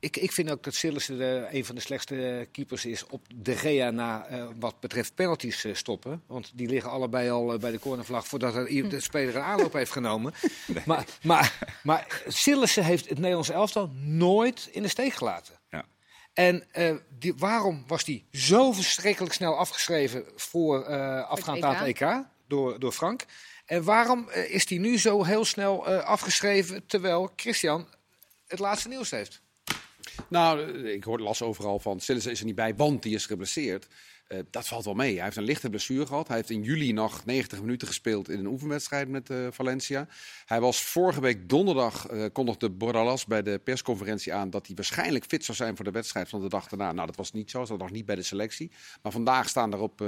ik, ik vind ook dat Sillissen de, een van de slechtste keepers is op de Gea na eh, wat betreft penalties eh, stoppen. Want die liggen allebei al eh, bij de cornervlag voordat er, iemand- de speler een aanloop heeft genomen. Maar, maar, maar Sillissen heeft het Nederlandse elftal nooit in de steek gelaten. Ja. En eh, die, waarom was die zo verschrikkelijk snel afgeschreven voor eh afgaand EK? aan het EK door, door Frank? En waarom eh, is die nu zo heel snel eh, afgeschreven terwijl Christian het laatste nieuws heeft? Nou, ik hoor las overal van Sillissen is er niet bij, want die is geblesseerd. Eh, dat valt wel mee. Hij heeft een lichte blessure gehad. Hij heeft in juli nog 90 minuten gespeeld in een oefenwedstrijd met eh, Valencia. Hij was vorige week donderdag, eh kondigde Bordalas bij de persconferentie aan dat hij waarschijnlijk fit zou zijn voor de wedstrijd van de dag daarna. Nou, dat was niet zo. Hij nog niet bij de selectie. Maar vandaag staan er op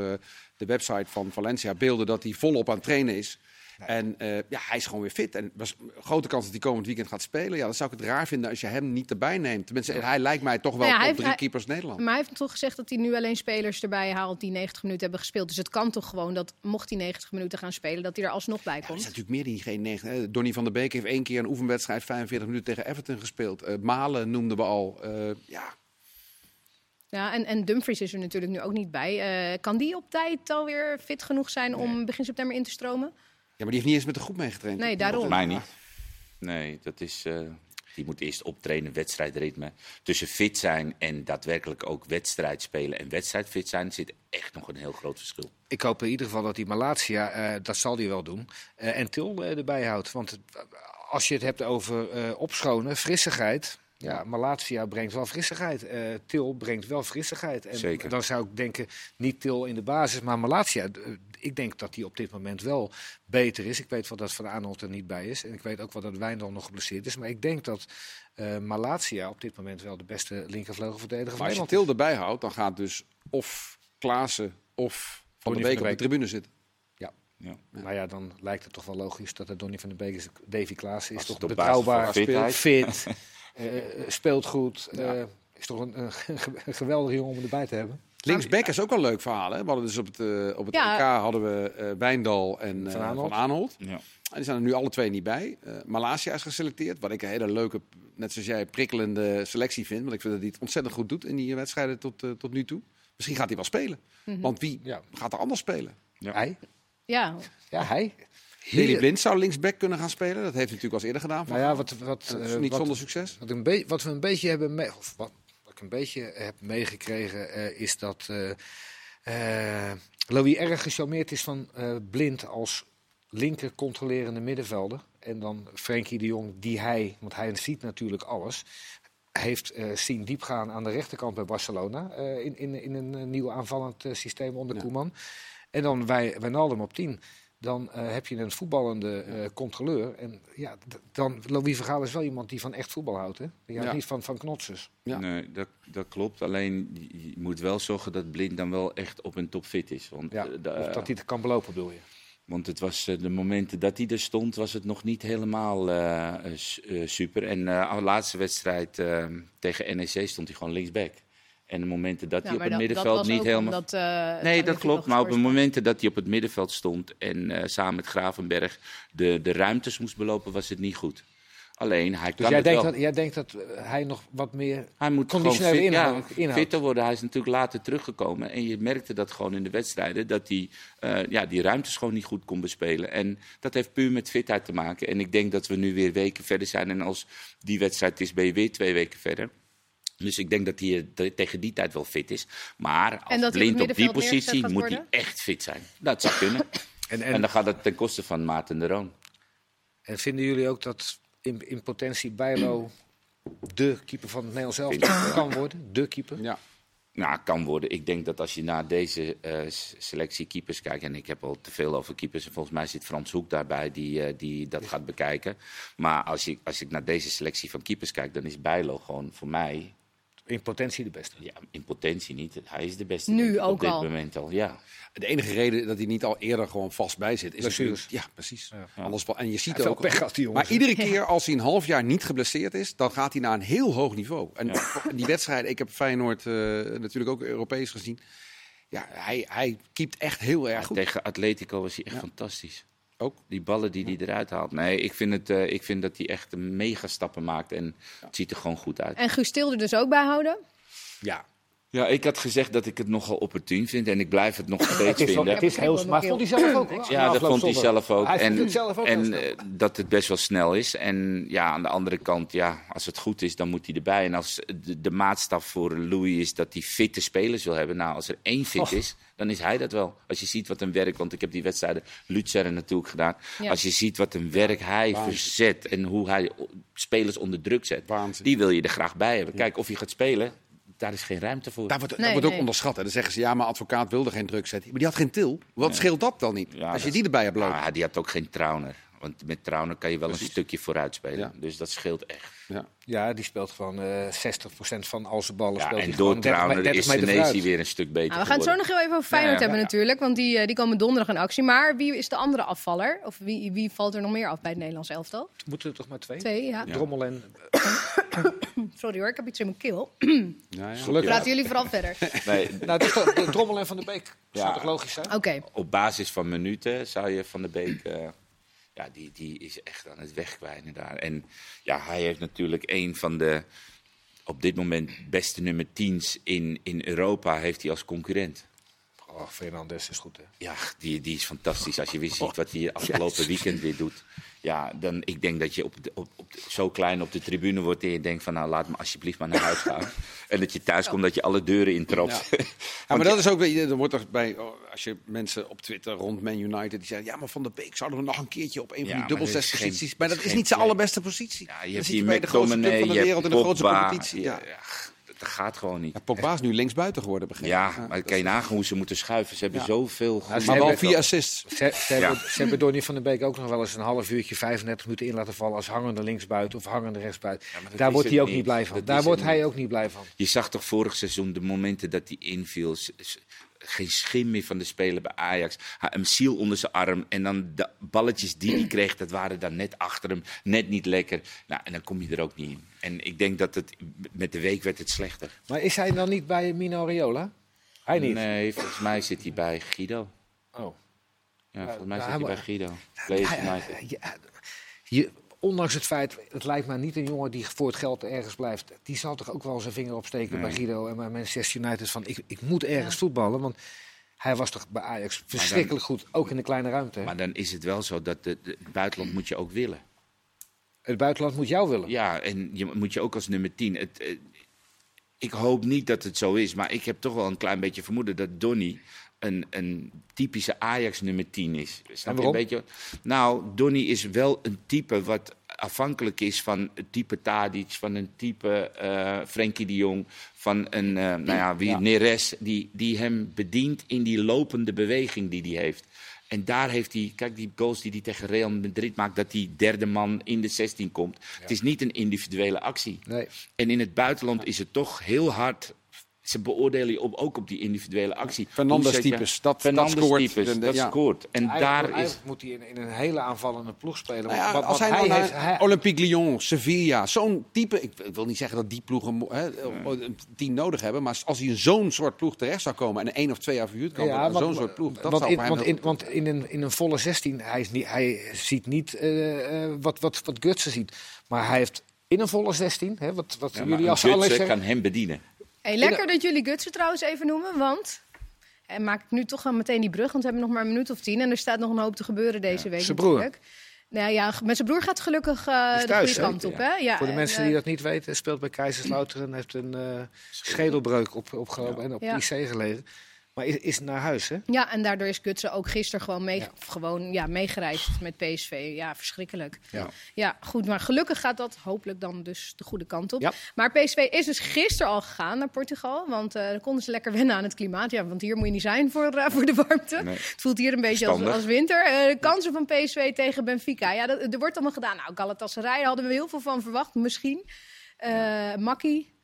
de website van Valencia beelden dat hij volop aan het trainen is. En eh, ja, hij is gewoon weer fit. En was een grote kans dat hij komend weekend gaat spelen. Ja, dan zou ik het raar vinden als je hem niet erbij neemt. Tenminste, hij lijkt mij toch wel Nou ja, hij op heeft- drie hij- keepers Nederland. Maar hij heeft toch gezegd dat hij nu alleen spelers erbij haalt die 90 minuten hebben gespeeld. Dus het kan toch gewoon dat mocht hij 90 minuten gaan spelen, dat hij er alsnog bij Ja, er komt. zijn natuurlijk meer die geen negen. hè. Donny van der Beek heeft één keer een oefenwedstrijd 45 minuten tegen Everton gespeeld. Eh, Malen noemden we al. Eh, ja, Ja, en, en Dumfries is er natuurlijk nu ook niet bij. Eh, kan die op tijd alweer fit genoeg zijn om begin september in te stromen? Ja, maar die heeft niet eens met de groep meegetraind. Nee, daarom. Volgens mij niet. Nee, dat is. eh, die moet eerst optrainen, wedstrijdritme. Tussen fit zijn en daadwerkelijk ook wedstrijd spelen en wedstrijdfit zijn zit echt nog een heel groot verschil. Ik hoop in ieder geval dat die Malatia, eh, dat zal hij wel doen, eh, en Til eh, erbij houdt. Want als je het hebt over eh, opschonen, frissigheid. Ja, Malatia brengt wel frissigheid. Eh, Til brengt wel frissigheid. En Zeker. dan zou ik denken, niet Til in de basis, maar Malatia. eh, ik denk dat hij op dit moment wel beter is. Ik weet wel dat Van Aanholt er niet bij is. En ik weet ook wel dat Wijndal nog geblesseerd is. Maar ik denk dat eh Malatia op dit moment wel de beste linkervleugelverdediger van Maar als je is. Til erbij houdt, dan gaat dus of Klaassen of Van der Donny Beek op de tribune zitten. Ja. Maar ja, dan lijkt het toch wel logisch dat het Donny van den Beek is. Davy Klaas is Als toch betrouwbaar, fit, eh, speelt goed. Ja. eh, is toch een, een, een geweldige jongen om erbij te hebben. Linksback is ook wel een leuk verhaal. Hè? We hadden dus op het, eh, op het Ja. EK hadden we eh, Wijndal en eh, Van Van Aanholt. Ja. En die zijn er nu alle twee niet bij. Eh Malasia is geselecteerd, wat ik een hele leuke, net zoals jij, prikkelende selectie vind. Want ik vind dat hij het ontzettend goed doet in die wedstrijden tot, eh, tot nu toe. Misschien gaat hij wel spelen. Want wie Ja. gaat er anders spelen? Ja. Hij? Ja, Ja, hij. Daley Blind zou linksback kunnen gaan spelen. Dat heeft hij natuurlijk al eens eerder gedaan. Nou ja, wat, wat, Eh, niet wat, zonder succes. wat, een wat we een beetje hebben mee, of wat, wat ik een beetje heb meegekregen, eh, is dat eh, Louis erg gecharmeerd is van Blind als linker controlerende middenvelder. En dan Frenkie de Jong, die hij, want hij ziet natuurlijk alles, heeft eh, zien diepgaan aan de rechterkant bij Barcelona. in, in, in een nieuw aanvallend systeem onder Ja. Koeman. En dan wij, Wijnaldum op 10. Dan eh, heb je een voetballende eh, controleur. En ja, dan, Louis Vergaal is wel iemand die van echt voetbal houdt. Hè? Die houdt Ja. niet van, van knotsers. Ja. Nee, dat, dat klopt. Alleen je moet wel zorgen dat Blind dan wel echt op een topfit is. Want, Ja, eh, of dat hij het kan belopen, bedoel je. want het was de momenten dat hij er stond, was het nog niet helemaal eh, eh, eh, super. En eh de laatste wedstrijd tegen NEC stond hij gewoon linksback. En de momenten dat Ja, hij op het dat- middenveld dat was niet ook helemaal. omdat, eh, Nee, dat klopt. Maar op het geschorst momenten dat hij op het middenveld stond en eh, samen met Gravenberg de, de ruimtes moest belopen, was het niet goed. Alleen, hij Dus kan jij het denkt, wel. dat, jij denkt dat eh, hij nog wat meer... Hij moet gewoon conditionele fit, ja, inhoud- inhoud. fitter worden. Hij is natuurlijk later teruggekomen. En je merkte dat gewoon in de wedstrijden. Dat hij eh, ja, die ruimtes gewoon niet goed kon bespelen. En dat heeft puur met fitheid te maken. En ik denk dat we nu weer weken verder zijn. En als die wedstrijd is, ben je weer twee weken verder. Dus ik denk dat hij eh, te- tegen die tijd wel fit is. Maar als dat hij op blind op die positie moet hij echt fit zijn. Dat zou kunnen. En, en en, dan gaat het ten koste van Maarten de Roon. en vinden jullie ook dat in, in potentie Bijlo de keeper van het Nederlands elftal kan worden? De keeper? Ja. Nou, kan worden. Ik denk dat als je naar deze eh, selectie keepers kijkt, en ik heb al te veel over keepers, en volgens mij zit Frans Hoek daarbij die, eh, die dat gaat bekijken. Maar als, je, als ik naar deze selectie van keepers kijk, dan is Bijlo gewoon voor mij, In potentie de beste. ja, in potentie niet. Hij is de beste Nu ik, op ook dit al. moment al. Ja. De enige reden dat hij niet al eerder gewoon vast bij zit, is natuurlijk... Ja, precies. Ja. Anders, en je ziet heeft ook... pech gehad, die jongens. Maar iedere keer als hij een half jaar niet geblesseerd is, dan gaat hij naar een heel hoog niveau. En die wedstrijd, ik heb Feyenoord eh, natuurlijk ook Europees gezien. Ja, hij, hij keept echt heel erg goed. Tegen Atletico was hij echt Ja. fantastisch. Ook. Die ballen die hij eruit haalt. Nee, ik vind, het, eh, ik vind dat hij echt een mega stappen maakt. En het ziet er gewoon goed uit. En Guus Til er dus ook bij houden. Ja. Ja, ik had gezegd dat ik het nogal opportun vind. En ik blijf het nog steeds Het vinden. het is heel... Vond hij zelf ook, hoor. Ja, dat vond hij zelf ook. Hij en zelf ook en eh, dat het best wel snel is. En ja, aan de andere kant, ja, als het goed is, dan moet hij erbij. En als de, de maatstaf voor Louis is dat hij fitte spelers wil hebben. Nou, als er één fit is, dan is hij dat wel. Als je ziet wat een werk, want ik heb die wedstrijden Lutzer natuurlijk gedaan. Ja. Als je ziet wat een werk hij Waanzin. verzet en hoe hij spelers onder druk zet. Waanzin. Die wil je er graag bij hebben. Kijk, of hij gaat spelen, daar is geen ruimte voor. Daar wordt, Nee, dat wordt ook nee. onderschat. Hè. Dan zeggen ze, ja, maar advocaat wilde geen druk zetten. Maar die had geen til. Wat scheelt dat dan niet? Ja, Als je die erbij hebt lopen. Ah, die had ook geen Trauner. Want met Trauner kan je wel Precies. een stukje vooruit spelen. Ja. Dus dat scheelt echt. Ja. Ja, die speelt gewoon eh 60% van al zijn ballen. Ja, speelt en door gewoon 30 Trauner is 30 meter Senesi weer een stuk beter Nou, we gaan het zo nog heel even over Feyenoord Ja, ja. hebben natuurlijk. Want die, eh, die komen donderdag in actie. Maar wie is de andere afvaller? Of wie, wie valt er nog meer af bij het Nederlands elftal? Moeten er toch maar twee? Twee, ja. Ja. Drommel en... Sorry hoor, ik heb iets in mijn keel. Ja, ja. Gelukkig. Praten jullie vooral verder. Nee, Nou, het is toch, de Drommel en Van der Beek. Zou Ja. toch logisch zijn? Oké. op basis van minuten zou je Van der Beek... eh, ja, die, die is echt aan het wegkwijnen daar. En ja, hij heeft natuurlijk een van de... op dit moment beste nummer 10's in, in Europa heeft hij als concurrent. Oh, Fernandes is goed, hè? Ja, die, die is fantastisch. Als je weer ziet wat hij afgelopen weekend weer doet. Ja, dan ik denk dat je op, de- op, op de- zo klein op de tribune wordt en je denkt van nou laat me alsjeblieft maar naar huis gaan. en dat je thuis komt dat je alle deuren intrapt. Ja. Ja, maar dat is ook, er wordt er bij, oh, als je mensen op Twitter rond Man United, die zeggen, ja, maar Van der Beek zouden we nog een keertje op een van die dubbel zes posities. Maar dat is niet zijn allerbeste positie. Ja, je hebt zit hier bij de grootste club van de wereld in de grootste competitie. Ja, dat gaat gewoon niet. Ja, Pogba is nu linksbuiten geworden, begreep ik. Ja, maar kan je nagaan hoe ze moeten schuiven. Ze hebben Ja. zoveel... ze Maar wel hebben- vier assists. Ze, ze, Ja. hebben, ze hebben Donny van der Beek ook nog wel eens een half uurtje, 35 minuten in laten vallen als hangende linksbuiten of hangende rechtsbuiten. Daar wordt hij ook niet niet. blij van. Dat Daar wordt hij niet. ook niet blij van. Je zag toch vorig seizoen de momenten dat hij inviel. Geen schim meer van de speler bij Ajax. Een ziel onder zijn arm. En dan de balletjes die hij kreeg, dat waren dan net achter hem. Net niet lekker. Nou, en dan kom je er ook niet in. En ik denk dat het met de week werd het slechter. Maar is hij dan niet bij Mino Raiola? Hij niet. Nee, volgens mij zit hij bij Guido. Oh. Ja, volgens mij zit hij bij Guido. United. ja, je, ondanks het feit, het lijkt me niet een jongen die voor het geld ergens blijft. Die zal toch ook wel zijn vinger opsteken bij Guido en bij Manchester United van ik, ik moet ergens voetballen. Want hij was toch bij Ajax verschrikkelijk goed, ook in de kleine ruimte. Maar dan is het wel zo dat de, de- het buitenland moet je ook willen. het buitenland moet jou willen. Ja, en je moet je ook als nummer 10. Het, eh, ik hoop niet dat het zo is, maar ik heb toch wel een klein beetje vermoeden dat Donny een, een typische Ajax nummer 10 is. Snap je een beetje? Nou, Donny is wel een type wat afhankelijk is van het type Tadic, van een type eh Frenkie de Jong, van een, eh, nou ja, wie, Ja. Neres, die, die hem bedient in die lopende beweging die hij heeft. En daar heeft hij, kijk die goals die hij tegen Real Madrid maakt, dat die derde man in de 16 komt. Het is niet een individuele actie. Nee. En in het buitenland is het toch heel hard. Ze beoordelen je op, ook op die individuele actie. Fernandes Hoe zet je- types, dat- scoort. types, En de- dat ja. scoort. En Eigenlijk, daar is... moet hij in, in een hele aanvallende ploeg spelen. Nou ja, want- als hij nou heeft- hij- Olympique Lyon, Sevilla, zo'n type... Ik, ik wil niet zeggen dat die ploegen hè, een team nodig hebben... maar als hij in zo'n soort ploeg terecht zou komen... en een één of twee jaar verhuurd kan worden, want- zo'n soort ploeg... dat want zou in, hem want, in, want in, een, in een volle 16, hij, is niet, hij ziet niet eh, eh, wat, wat, wat Gutsen ziet. Maar hij heeft in een volle 16, hè, wat, wat Ja, maar jullie als Gutsen zeggen. kan hem bedienen. Hey, lekker dat jullie Gutsen trouwens even noemen, want... En maak ik nu toch wel meteen die brug, want we hebben nog maar een minuut of tien. En er staat nog een hoop te gebeuren deze week zijn broer. natuurlijk. Nou ja, met zijn broer gaat gelukkig eh, Is de thuis, goede kant op. Hè? Ja, Voor de en, mensen eh, die dat niet weten, speelt bij Kaiserslautern en heeft een eh, schedelbreuk op, opgelopen en op. IC gelegen. Maar is, is naar huis, hè? Ja, en daardoor is Gutsen ook gisteren gewoon, mee, Ja. gewoon ja, meegereisd met PSV. Ja, verschrikkelijk. Ja. Ja, goed, maar gelukkig gaat dat hopelijk dan dus de goede kant op. Ja. Maar PSV is dus gisteren al gegaan naar Portugal, want eh dan konden ze lekker wennen aan het klimaat. Ja, want hier moet je niet zijn voor, eh, voor de warmte. Nee. Het voelt hier een beetje als, als winter. Eh, de kansen van PSV tegen Benfica, ja, dat, er wordt allemaal gedaan. Nou, Galatasaray hadden we heel veel van verwacht, misschien. Makkie,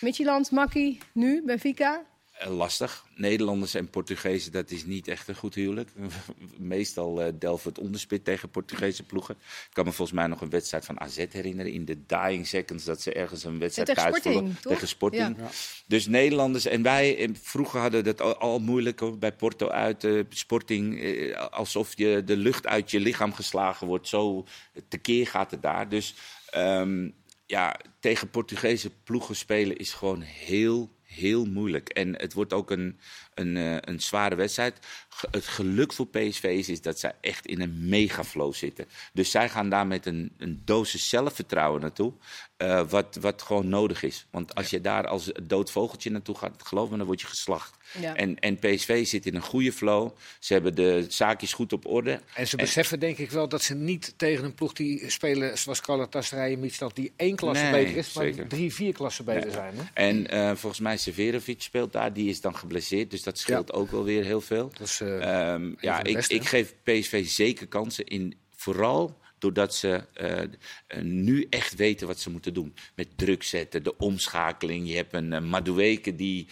Midtjylland, Makkie, nu Benfica. Eh, lastig. Nederlanders en Portugezen, dat is niet echt een goed huwelijk. Meestal eh delven het onderspit tegen Portugese ploegen. Ik kan me volgens mij nog een wedstrijd van AZ herinneren. In de dying seconds dat ze ergens een wedstrijd tegen thuis Sporting? Tegen Sporting. Ja. Dus Nederlanders en wij, eh, vroeger hadden dat al, al moeilijk bij Porto uit. eh, Sporting, alsof je de lucht uit je lichaam geslagen wordt. Zo tekeer gaat het daar. Dus ehm, ja, tegen Portugese ploegen spelen is gewoon heel, heel moeilijk. En het wordt ook een, een, eh, een zware wedstrijd. Het geluk voor PSV is, is dat zij echt in een megaflow zitten. Dus zij gaan daar met een, een dosis zelfvertrouwen naartoe. eh, wat, wat gewoon nodig is. Want als je daar als dood vogeltje naartoe gaat, geloof me, dan word je geslacht. Ja. En, en PSV zit in een goede flow. Ze hebben de zaakjes goed op orde. En ze beseffen denk ik wel dat ze niet tegen een ploeg die spelen zoals Galatasaray en Midtjylland die één klasse Nee, beter is, maar zeker. drie, vier klassen beter zijn. Hè? En eh, volgens mij Severovic speelt daar. Die is dan geblesseerd. Dus dat scheelt ook wel weer heel veel. Dat eh, Ehm, ja, ik, beste, ik geef PSV zeker kansen in Vooral doordat ze uh, uh, nu echt weten wat ze moeten doen. Met druk zetten, de omschakeling. Je hebt een uh, Madueke die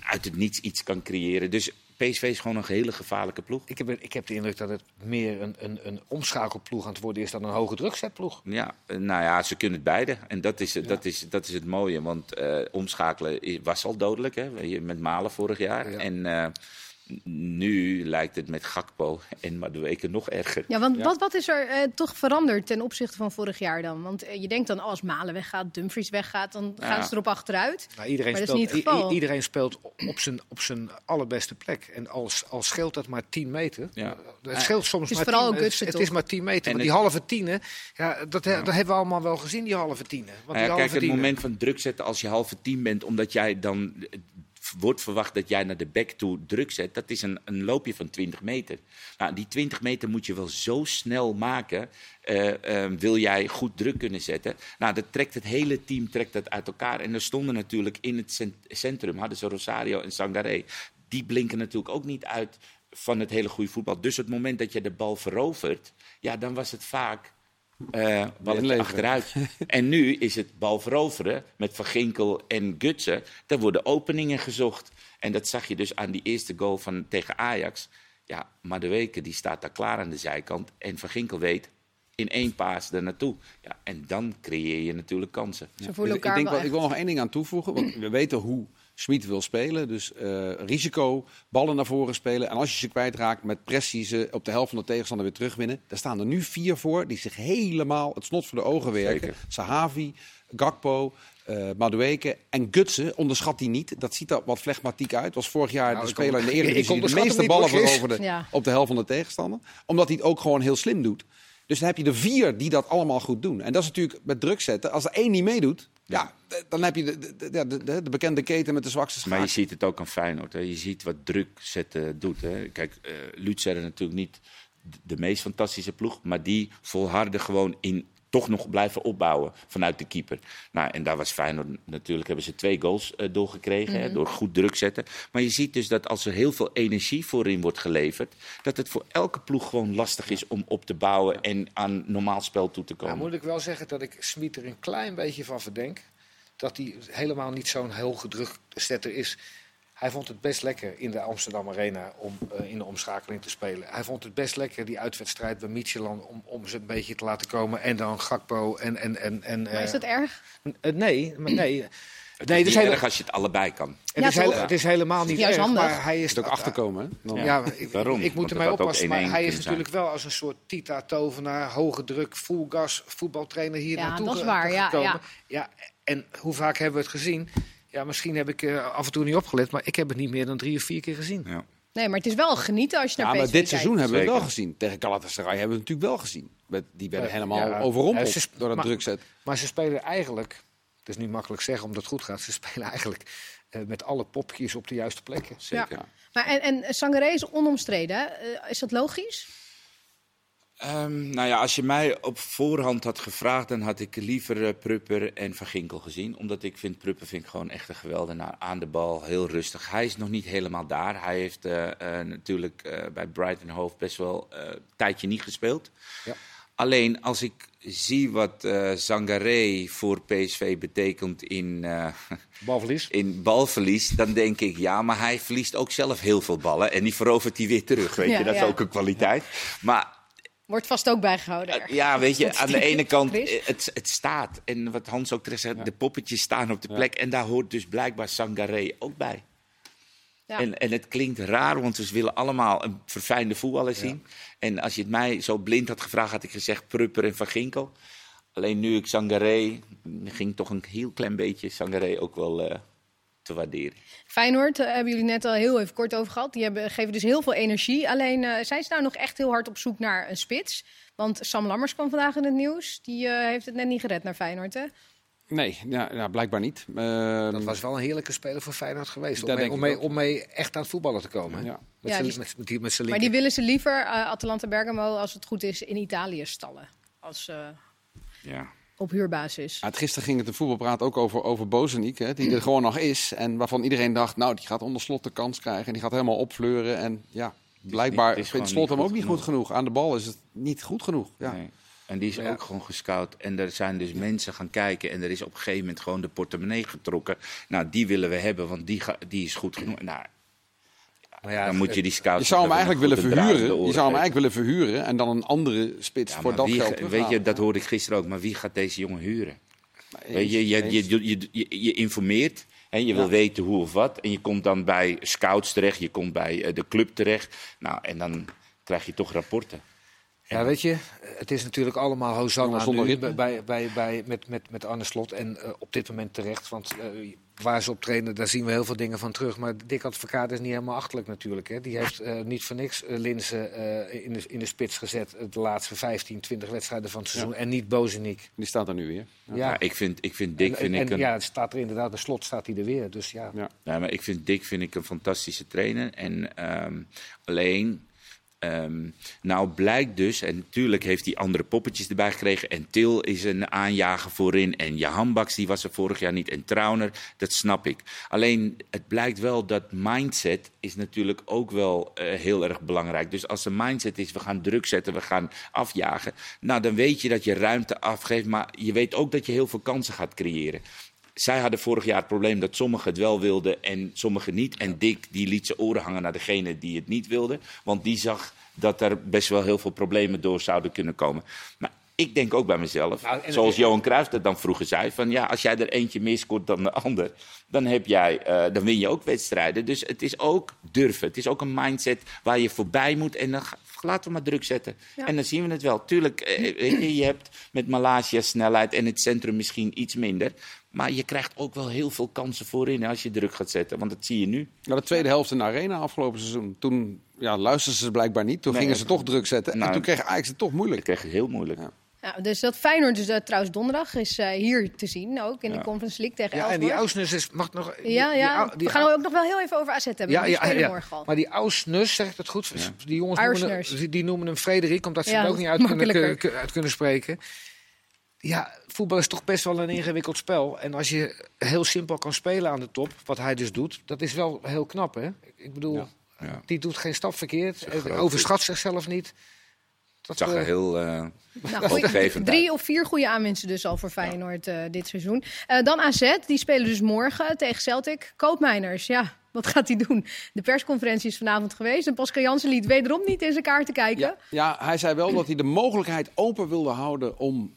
uit het niets iets kan creëren. Dus PSV is gewoon een hele gevaarlijke ploeg. Ik heb, ik heb de indruk dat het meer een, een, een omschakelploeg aan het worden is dan een hoge drukzetploeg. Ja, nou ja, ze kunnen het beide. En dat is, ja. dat is, dat is het mooie. Want uh, omschakelen was al dodelijk, hè? met Malen vorig jaar. Ja. En uh, nu lijkt het met Gakpo en Madueke nog erger. Ja, want ja. Wat, wat is er uh, toch veranderd ten opzichte van vorig jaar dan? Want uh, je denkt dan, als Malen weggaat, Dumfries weggaat, dan ja. gaan ze erop achteruit. Nou, iedereen, maar speelt, dat is niet het geval. iedereen speelt op zijn, op zijn allerbeste plek. En als, als scheelt dat maar 10 meter. Ja. Het scheelt soms het is maar vooral 10 Gutsen, Het is maar 10 meter. En die het... halve tienen, ja, dat, ja. dat hebben we allemaal wel gezien, die halve tienen. Want ja, die kijk, halve het tienen... moment van druk zetten als je halve tien bent, omdat jij dan wordt verwacht dat jij naar de back toe druk zet, dat is een, een loopje van 20 meter. Nou, die 20 meter moet je wel zo snel maken, uh, uh, wil jij goed druk kunnen zetten. Nou, dat trekt het hele team trekt dat uit elkaar. En er stonden natuurlijk in het centrum, hadden ze Rosario en Sangaré. Die blinken natuurlijk ook niet uit van het hele goede voetbal. Dus het moment dat je de bal verovert, ja, dan was het vaak uh, balletje achteruit. en nu is het bal veroveren met Van Ginkel en Gutsen. Daar worden openingen gezocht. En dat zag je dus aan die eerste goal van, tegen Ajax. Ja, maar de Weken die staat daar klaar aan de zijkant. En Van Ginkel weet in één paas er naartoe. Ja, en dan creëer je natuurlijk kansen. Ze voelen ik, elkaar denk wel wel, ik wil nog één ding aan toevoegen. Want we weten hoe Smit wil spelen. Dus uh, risico, ballen naar voren spelen. En als je ze kwijtraakt, met pressie ze op de helft van de tegenstander weer terugwinnen. Daar staan er nu vier voor die zich helemaal het snot voor de ogen werken. Zeker. Sahavi, Gakpo, uh, Madueke en Gutsen. Onderschat die niet. Dat ziet er wat flegmatiek uit. Was vorig jaar Nou, de speler in de Eredivisie die de meeste ballen veroverde Ja. op de helft van de tegenstander. Omdat hij het ook gewoon heel slim doet. Dus dan heb je er vier die dat allemaal goed doen. En dat is natuurlijk met druk zetten. Als er één niet meedoet, ja, dan heb je de, de, de, de, de bekende keten met de zwakste Maar je schakel. ziet het ook aan Feyenoord. Hè. Je ziet wat druk zetten doet. Hè. Kijk, uh, Lutzer natuurlijk niet de meest fantastische ploeg. Maar die volharden gewoon in toch nog blijven opbouwen vanuit de keeper. Nou, en daar was Feyenoord natuurlijk, hebben ze twee goals uh, doorgekregen. Mhm. hè, door goed druk zetten. Maar je ziet dus dat als er heel veel energie voorin wordt geleverd... dat het voor elke ploeg gewoon lastig is om op te bouwen... en aan normaal spel toe te komen. Nou moet ik wel zeggen dat ik Smit er een klein beetje van verdenk. Dat hij helemaal niet zo'n hoge drukzetter is. Hij vond het best lekker in de Amsterdam Arena om uh, in de omschakeling te spelen. Hij vond het best lekker, die uitwedstrijd bij Micheland, om, om ze een beetje te laten komen. En dan Gakpo en... en, en, en Maar is dat erg? uh, nee, maar nee. Het nee, is niet hele- erg als je het allebei kan. Het, Ja, is hele- toch? het is helemaal niet Juist erg, handig. maar hij is Het ook achterkomen. Hè? Ja, maar ik, Daarom, ik moet ermee het had ook oppassen. Maar 1-1 hij is zijn. natuurlijk wel als een soort Tita-tovenaar, hoge druk, full gas, voetbaltrainer hier Ja, naartoe dat is waar, ja, gekomen. ja. ja, en hoe vaak hebben we het gezien? Ja, misschien heb ik uh, af en toe niet opgelet, maar ik heb het niet meer dan drie of vier keer gezien. Ja. Nee, maar het is wel genieten als je Ja, naar maar PSV dit kijkt. seizoen hebben we het wel gezien. Tegen Galatasaray hebben we het natuurlijk wel gezien. Met- Die werden Ja, helemaal ja. overrompeld Ja, sp- door dat maar- druk zetten. Maar ze spelen eigenlijk, het is nu makkelijk zeggen omdat het goed gaat, ze spelen eigenlijk uh, met alle popjes op de juiste plekken. Zeker. Maar en, en Sangaré is onomstreden. hè? Eh, is dat logisch? Um, nou ja, als je mij op voorhand had gevraagd, dan had ik liever uh, Prupper en Van Ginkel gezien. Omdat ik vind, Prupper vind ik gewoon echt een geweldenaar. Aan de bal, heel rustig. Hij is nog niet helemaal daar. Hij heeft uh, uh, natuurlijk bij Brighton Hove best wel een tijdje niet gespeeld. Ja. Alleen als ik zie wat uh, Zangaré voor PSV betekent in, uh, balverlies. in balverlies, dan denk ik ja, maar hij verliest ook zelf heel veel ballen. En die verovert hij weer terug. Weet Ja, je, dat ja. is ook een kwaliteit. Maar Wordt vast ook bijgehouden. ergens. ja, weet je, aan de ene kant, eh, het, het staat. En wat Hans ook terecht zegt, de poppetjes staan op de plek. En daar hoort dus blijkbaar Sangaré ook bij. Ja. En, en het klinkt raar, want we willen allemaal een verfijnde voetballer zien. En als je het mij zo blind had gevraagd, had ik gezegd Prupper en Van Ginkel. Alleen nu ik Sangaré, ging toch een heel klein beetje Sangaré ook wel uh, te waarderen. Feyenoord, daar hebben jullie net al heel even kort over gehad. Die hebben, geven dus heel veel energie. Alleen uh, zijn ze nou nog echt heel hard op zoek naar een spits? Want Sam Lammers kwam vandaag in het nieuws. Die uh, heeft het net niet gered naar Feyenoord, hè? Nee, ja, ja, blijkbaar niet. Uh, dat was wel een heerlijke speler voor Feyenoord geweest. Om mee, om, mee, om mee echt aan het voetballen te komen. Ja. Met Ja, die- met, met, die- met zijn Maar die willen ze liever, uh, Atalanta Bergamo, als het goed is, in Italië stallen. Als uh, Ja. Op huurbasis. Ja, gisteren ging het de voetbalpraat ook over, over Bozeniek, hè, die er gewoon nog is. En waarvan iedereen dacht, nou, die gaat onder slot de kans krijgen. En die gaat helemaal opfleuren. En ja, Blijkbaar vindt Slot hem ook niet goed genoeg. Aan de bal is het niet goed genoeg. Ja. Nee. En die is Ja. ook gewoon gescout. En er zijn dus mensen gaan kijken. En er is op een gegeven moment gewoon de portemonnee getrokken. Nou, die willen we hebben, want die, ga- die is goed genoeg. Nou, ja, dan moet je die scout. Je zou hem eigenlijk willen verhuren. Je zou hem eigenlijk willen verhuren en dan een andere spits Ja, voor dat wie geld Weet je, dat hoorde ik gisteren ook. Maar wie gaat deze jongen huren? Eens, Weet je, je, je, je, je, je informeert. Hè, je wil weten hoe of wat. En je komt dan bij scouts terecht. Je komt bij eh, de club terecht. Nou, en dan krijg je toch rapporten. Ja, weet je, het is natuurlijk allemaal Hosanna zonder bij, bij, bij, met, met, met Arne Slot. En eh, op dit moment terecht, want eh, waar ze op trainen, daar zien we heel veel dingen van terug. Maar Dick Advocaat is niet helemaal achterlijk natuurlijk. Hè. Die heeft eh, niet voor niks uh, Linzen eh, in, de, in de spits gezet eh, de laatste 15, 20 wedstrijden van het seizoen. En niet Bozeniek. Die staat er nu weer. Ja. Ja, ik vind, ik vind Dick en, vind en- ik en een, ja, het staat er inderdaad, bij Slot staat hij er weer. Dus ja, Ja. Ja, maar ik vind Dick vind ik een fantastische trainer. En ehm, alleen, ehm, nou blijkt dus, en natuurlijk heeft hij andere poppetjes erbij gekregen. En Til is een aanjager voorin. En Jahan Baks, die was er vorig jaar niet. En Trauner, dat snap ik. Alleen, het blijkt wel dat mindset is natuurlijk ook wel eh, heel erg belangrijk. Dus als de mindset is, we gaan druk zetten, we gaan afjagen. Nou, dan weet je dat je ruimte afgeeft. Maar je weet ook dat je heel veel kansen gaat creëren. Zij hadden vorig jaar het probleem dat sommigen het wel wilden en sommigen niet. En Dick die liet zijn oren hangen naar degene die het niet wilde. Want die zag dat er best wel heel veel problemen door zouden kunnen komen. Maar ik denk ook bij mezelf, Nou, zoals Johan Cruijff dat dan vroeger zei... van ja, als jij er eentje meer scoort dan de ander... dan, heb jij, eh, dan win je ook wedstrijden. Dus het is ook durven. Het is ook een mindset waar je voorbij moet. En dan laten we maar druk zetten. Ja. En dan zien we het wel. Tuurlijk, eh, je, je hebt met Malaysia snelheid en het centrum misschien iets minder... Maar je krijgt ook wel heel veel kansen voorin als je druk gaat zetten. Want dat zie je nu. Nou, de tweede helft in de arena afgelopen seizoen. Toen ja, luisterden ze blijkbaar niet. Toen Nee, gingen ze het- toch druk zetten. en nou, toen kreeg Ajax het toch Dat moeilijk. kreeg je heel moeilijk. Ja. Ja, dus dat Feyenoord dus, eh, trouwens donderdag is eh, hier te zien, ook in de. Conference League tegen ja en die Ausnus is, mag nog... die- Ja, die ja. die we gaan ook nog wel heel even over AZ hebben. Ja, maar die ja, ja. morgen al. Maar die Ausnus, zeg ik dat goed? Die jongens noemen, die, die noemen hem Frederik, omdat ze Ja, het ook niet uit kunnen, kun- uit kunnen spreken. Ja, voetbal is toch best wel een ingewikkeld spel. En als je heel simpel kan spelen aan de top, wat hij dus doet, dat is wel heel knap, hè? Ik bedoel, Ja. Ja. die doet geen stap verkeerd, overschat zichzelf niet. Dat, zag er eh, heel... eh, Nou, goeie- drie of vier goede aanwinsten dus al voor Feyenoord eh, dit seizoen. Eh, dan AZ, die spelen dus morgen tegen Celtic. Koopmijners, ja, wat gaat hij doen? De persconferentie is vanavond geweest en Pascal Jansen liet wederom niet in zijn kaart te kijken. Ja, ja, hij zei wel dat hij de mogelijkheid open wilde houden om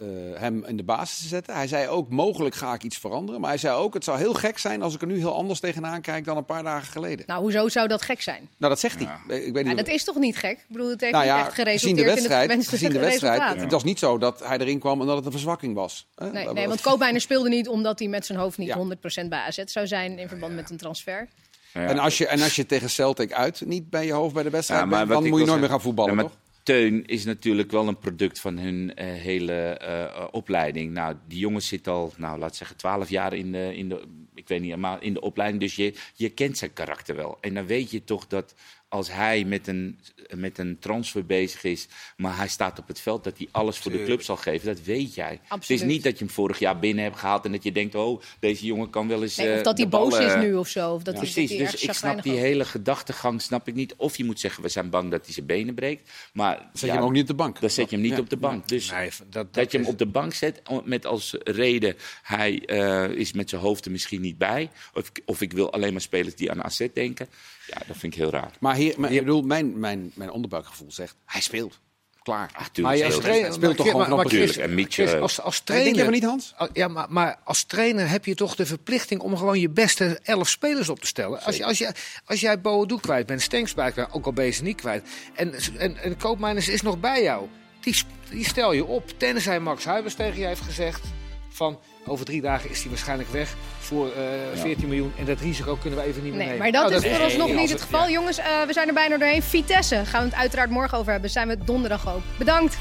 eh, hem in de basis te zetten. Hij zei ook, mogelijk ga ik iets veranderen. Maar hij zei ook, het zou heel gek zijn als ik er nu heel anders tegenaan kijk dan een paar dagen geleden. Nou, hoezo zou dat gek zijn? Nou, dat zegt hij. Ik weet Ja, niet dat is toch niet gek? Ik bedoel, het heeft nou ja, echt gezien geresulteerd de in het wedstrijd, gezien de wedstrijd het was niet zo dat hij erin kwam en dat het een verzwakking was. Nee, want Koopmijner speelde niet omdat hij met zijn hoofd niet Ja. 100% bij AZ zou zijn in verband met een transfer. ja. En, als je, en als je tegen Celtic uit niet bij je hoofd bij de wedstrijd Ja, bent, dan moet je nooit meer gaan voetballen, Ja, maar toch? Teun is natuurlijk wel een product van hun eh, hele eh, eh, opleiding. Nou, die jongen zit al, nou, laat zeggen, twaalf jaar in de, in de, ik weet niet, maar in de opleiding. Dus je, je kent zijn karakter wel. En dan weet je toch dat als hij met een, met een transfer bezig is, maar hij staat op het veld, dat hij alles voor de club zal geven. Dat weet jij. Het Absoluut. is niet dat je hem vorig jaar binnen hebt gehaald en dat je denkt, oh, deze jongen kan wel eens. Nee, of eh, dat de hij boos bal, is eh, nu of zo. Of dat hij, dat Precies, hij dus ik snap die hele gedachtegang snap ik niet. Of je moet zeggen, we zijn bang dat hij zijn benen breekt. Maar Zet je ja, hem ook niet op de bank. dan zet je hem niet Ja. op de bank. Dus nee, dat, dat, dat je hem is- op de bank zet met als reden... hij eh, is met zijn hoofd er misschien niet bij. Of, ik- of ik wil alleen maar spelers die aan AZ denken. Ja, dat vind ik heel raar. Maar hier, maar, ik bedoel, mijn, mijn, mijn onderbuikgevoel zegt, hij speelt. Klaar. Ach, Maar tuurlijk, je als speelt trainer, speelt toch maar- gewoon maar- maar. Chris- En Mitchell, Chris, als, als Nee, denk trainer... je maar niet, Hans? Ah, Ja, maar, maar als trainer heb je toch de verplichting om gewoon je beste elf spelers op te stellen. Als, je, als, je, als jij Boadu kwijt bent, Stenks kwijt, ook al ben je ze niet kwijt. En, en, en Koopmeiners is nog bij jou. Die, die stel je op, tenzij Max Huibers tegen je heeft gezegd van... Over drie dagen is hij waarschijnlijk weg voor eh 14 miljoen. En dat risico kunnen we even niet meer Nee, nemen. maar dat Nou, is vooralsnog nee, niet het geval. Jongens, eh, we zijn er bijna doorheen. Vitesse gaan we het uiteraard morgen over hebben. Zijn we donderdag ook. Bedankt.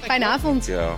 Fijne avond. Ja.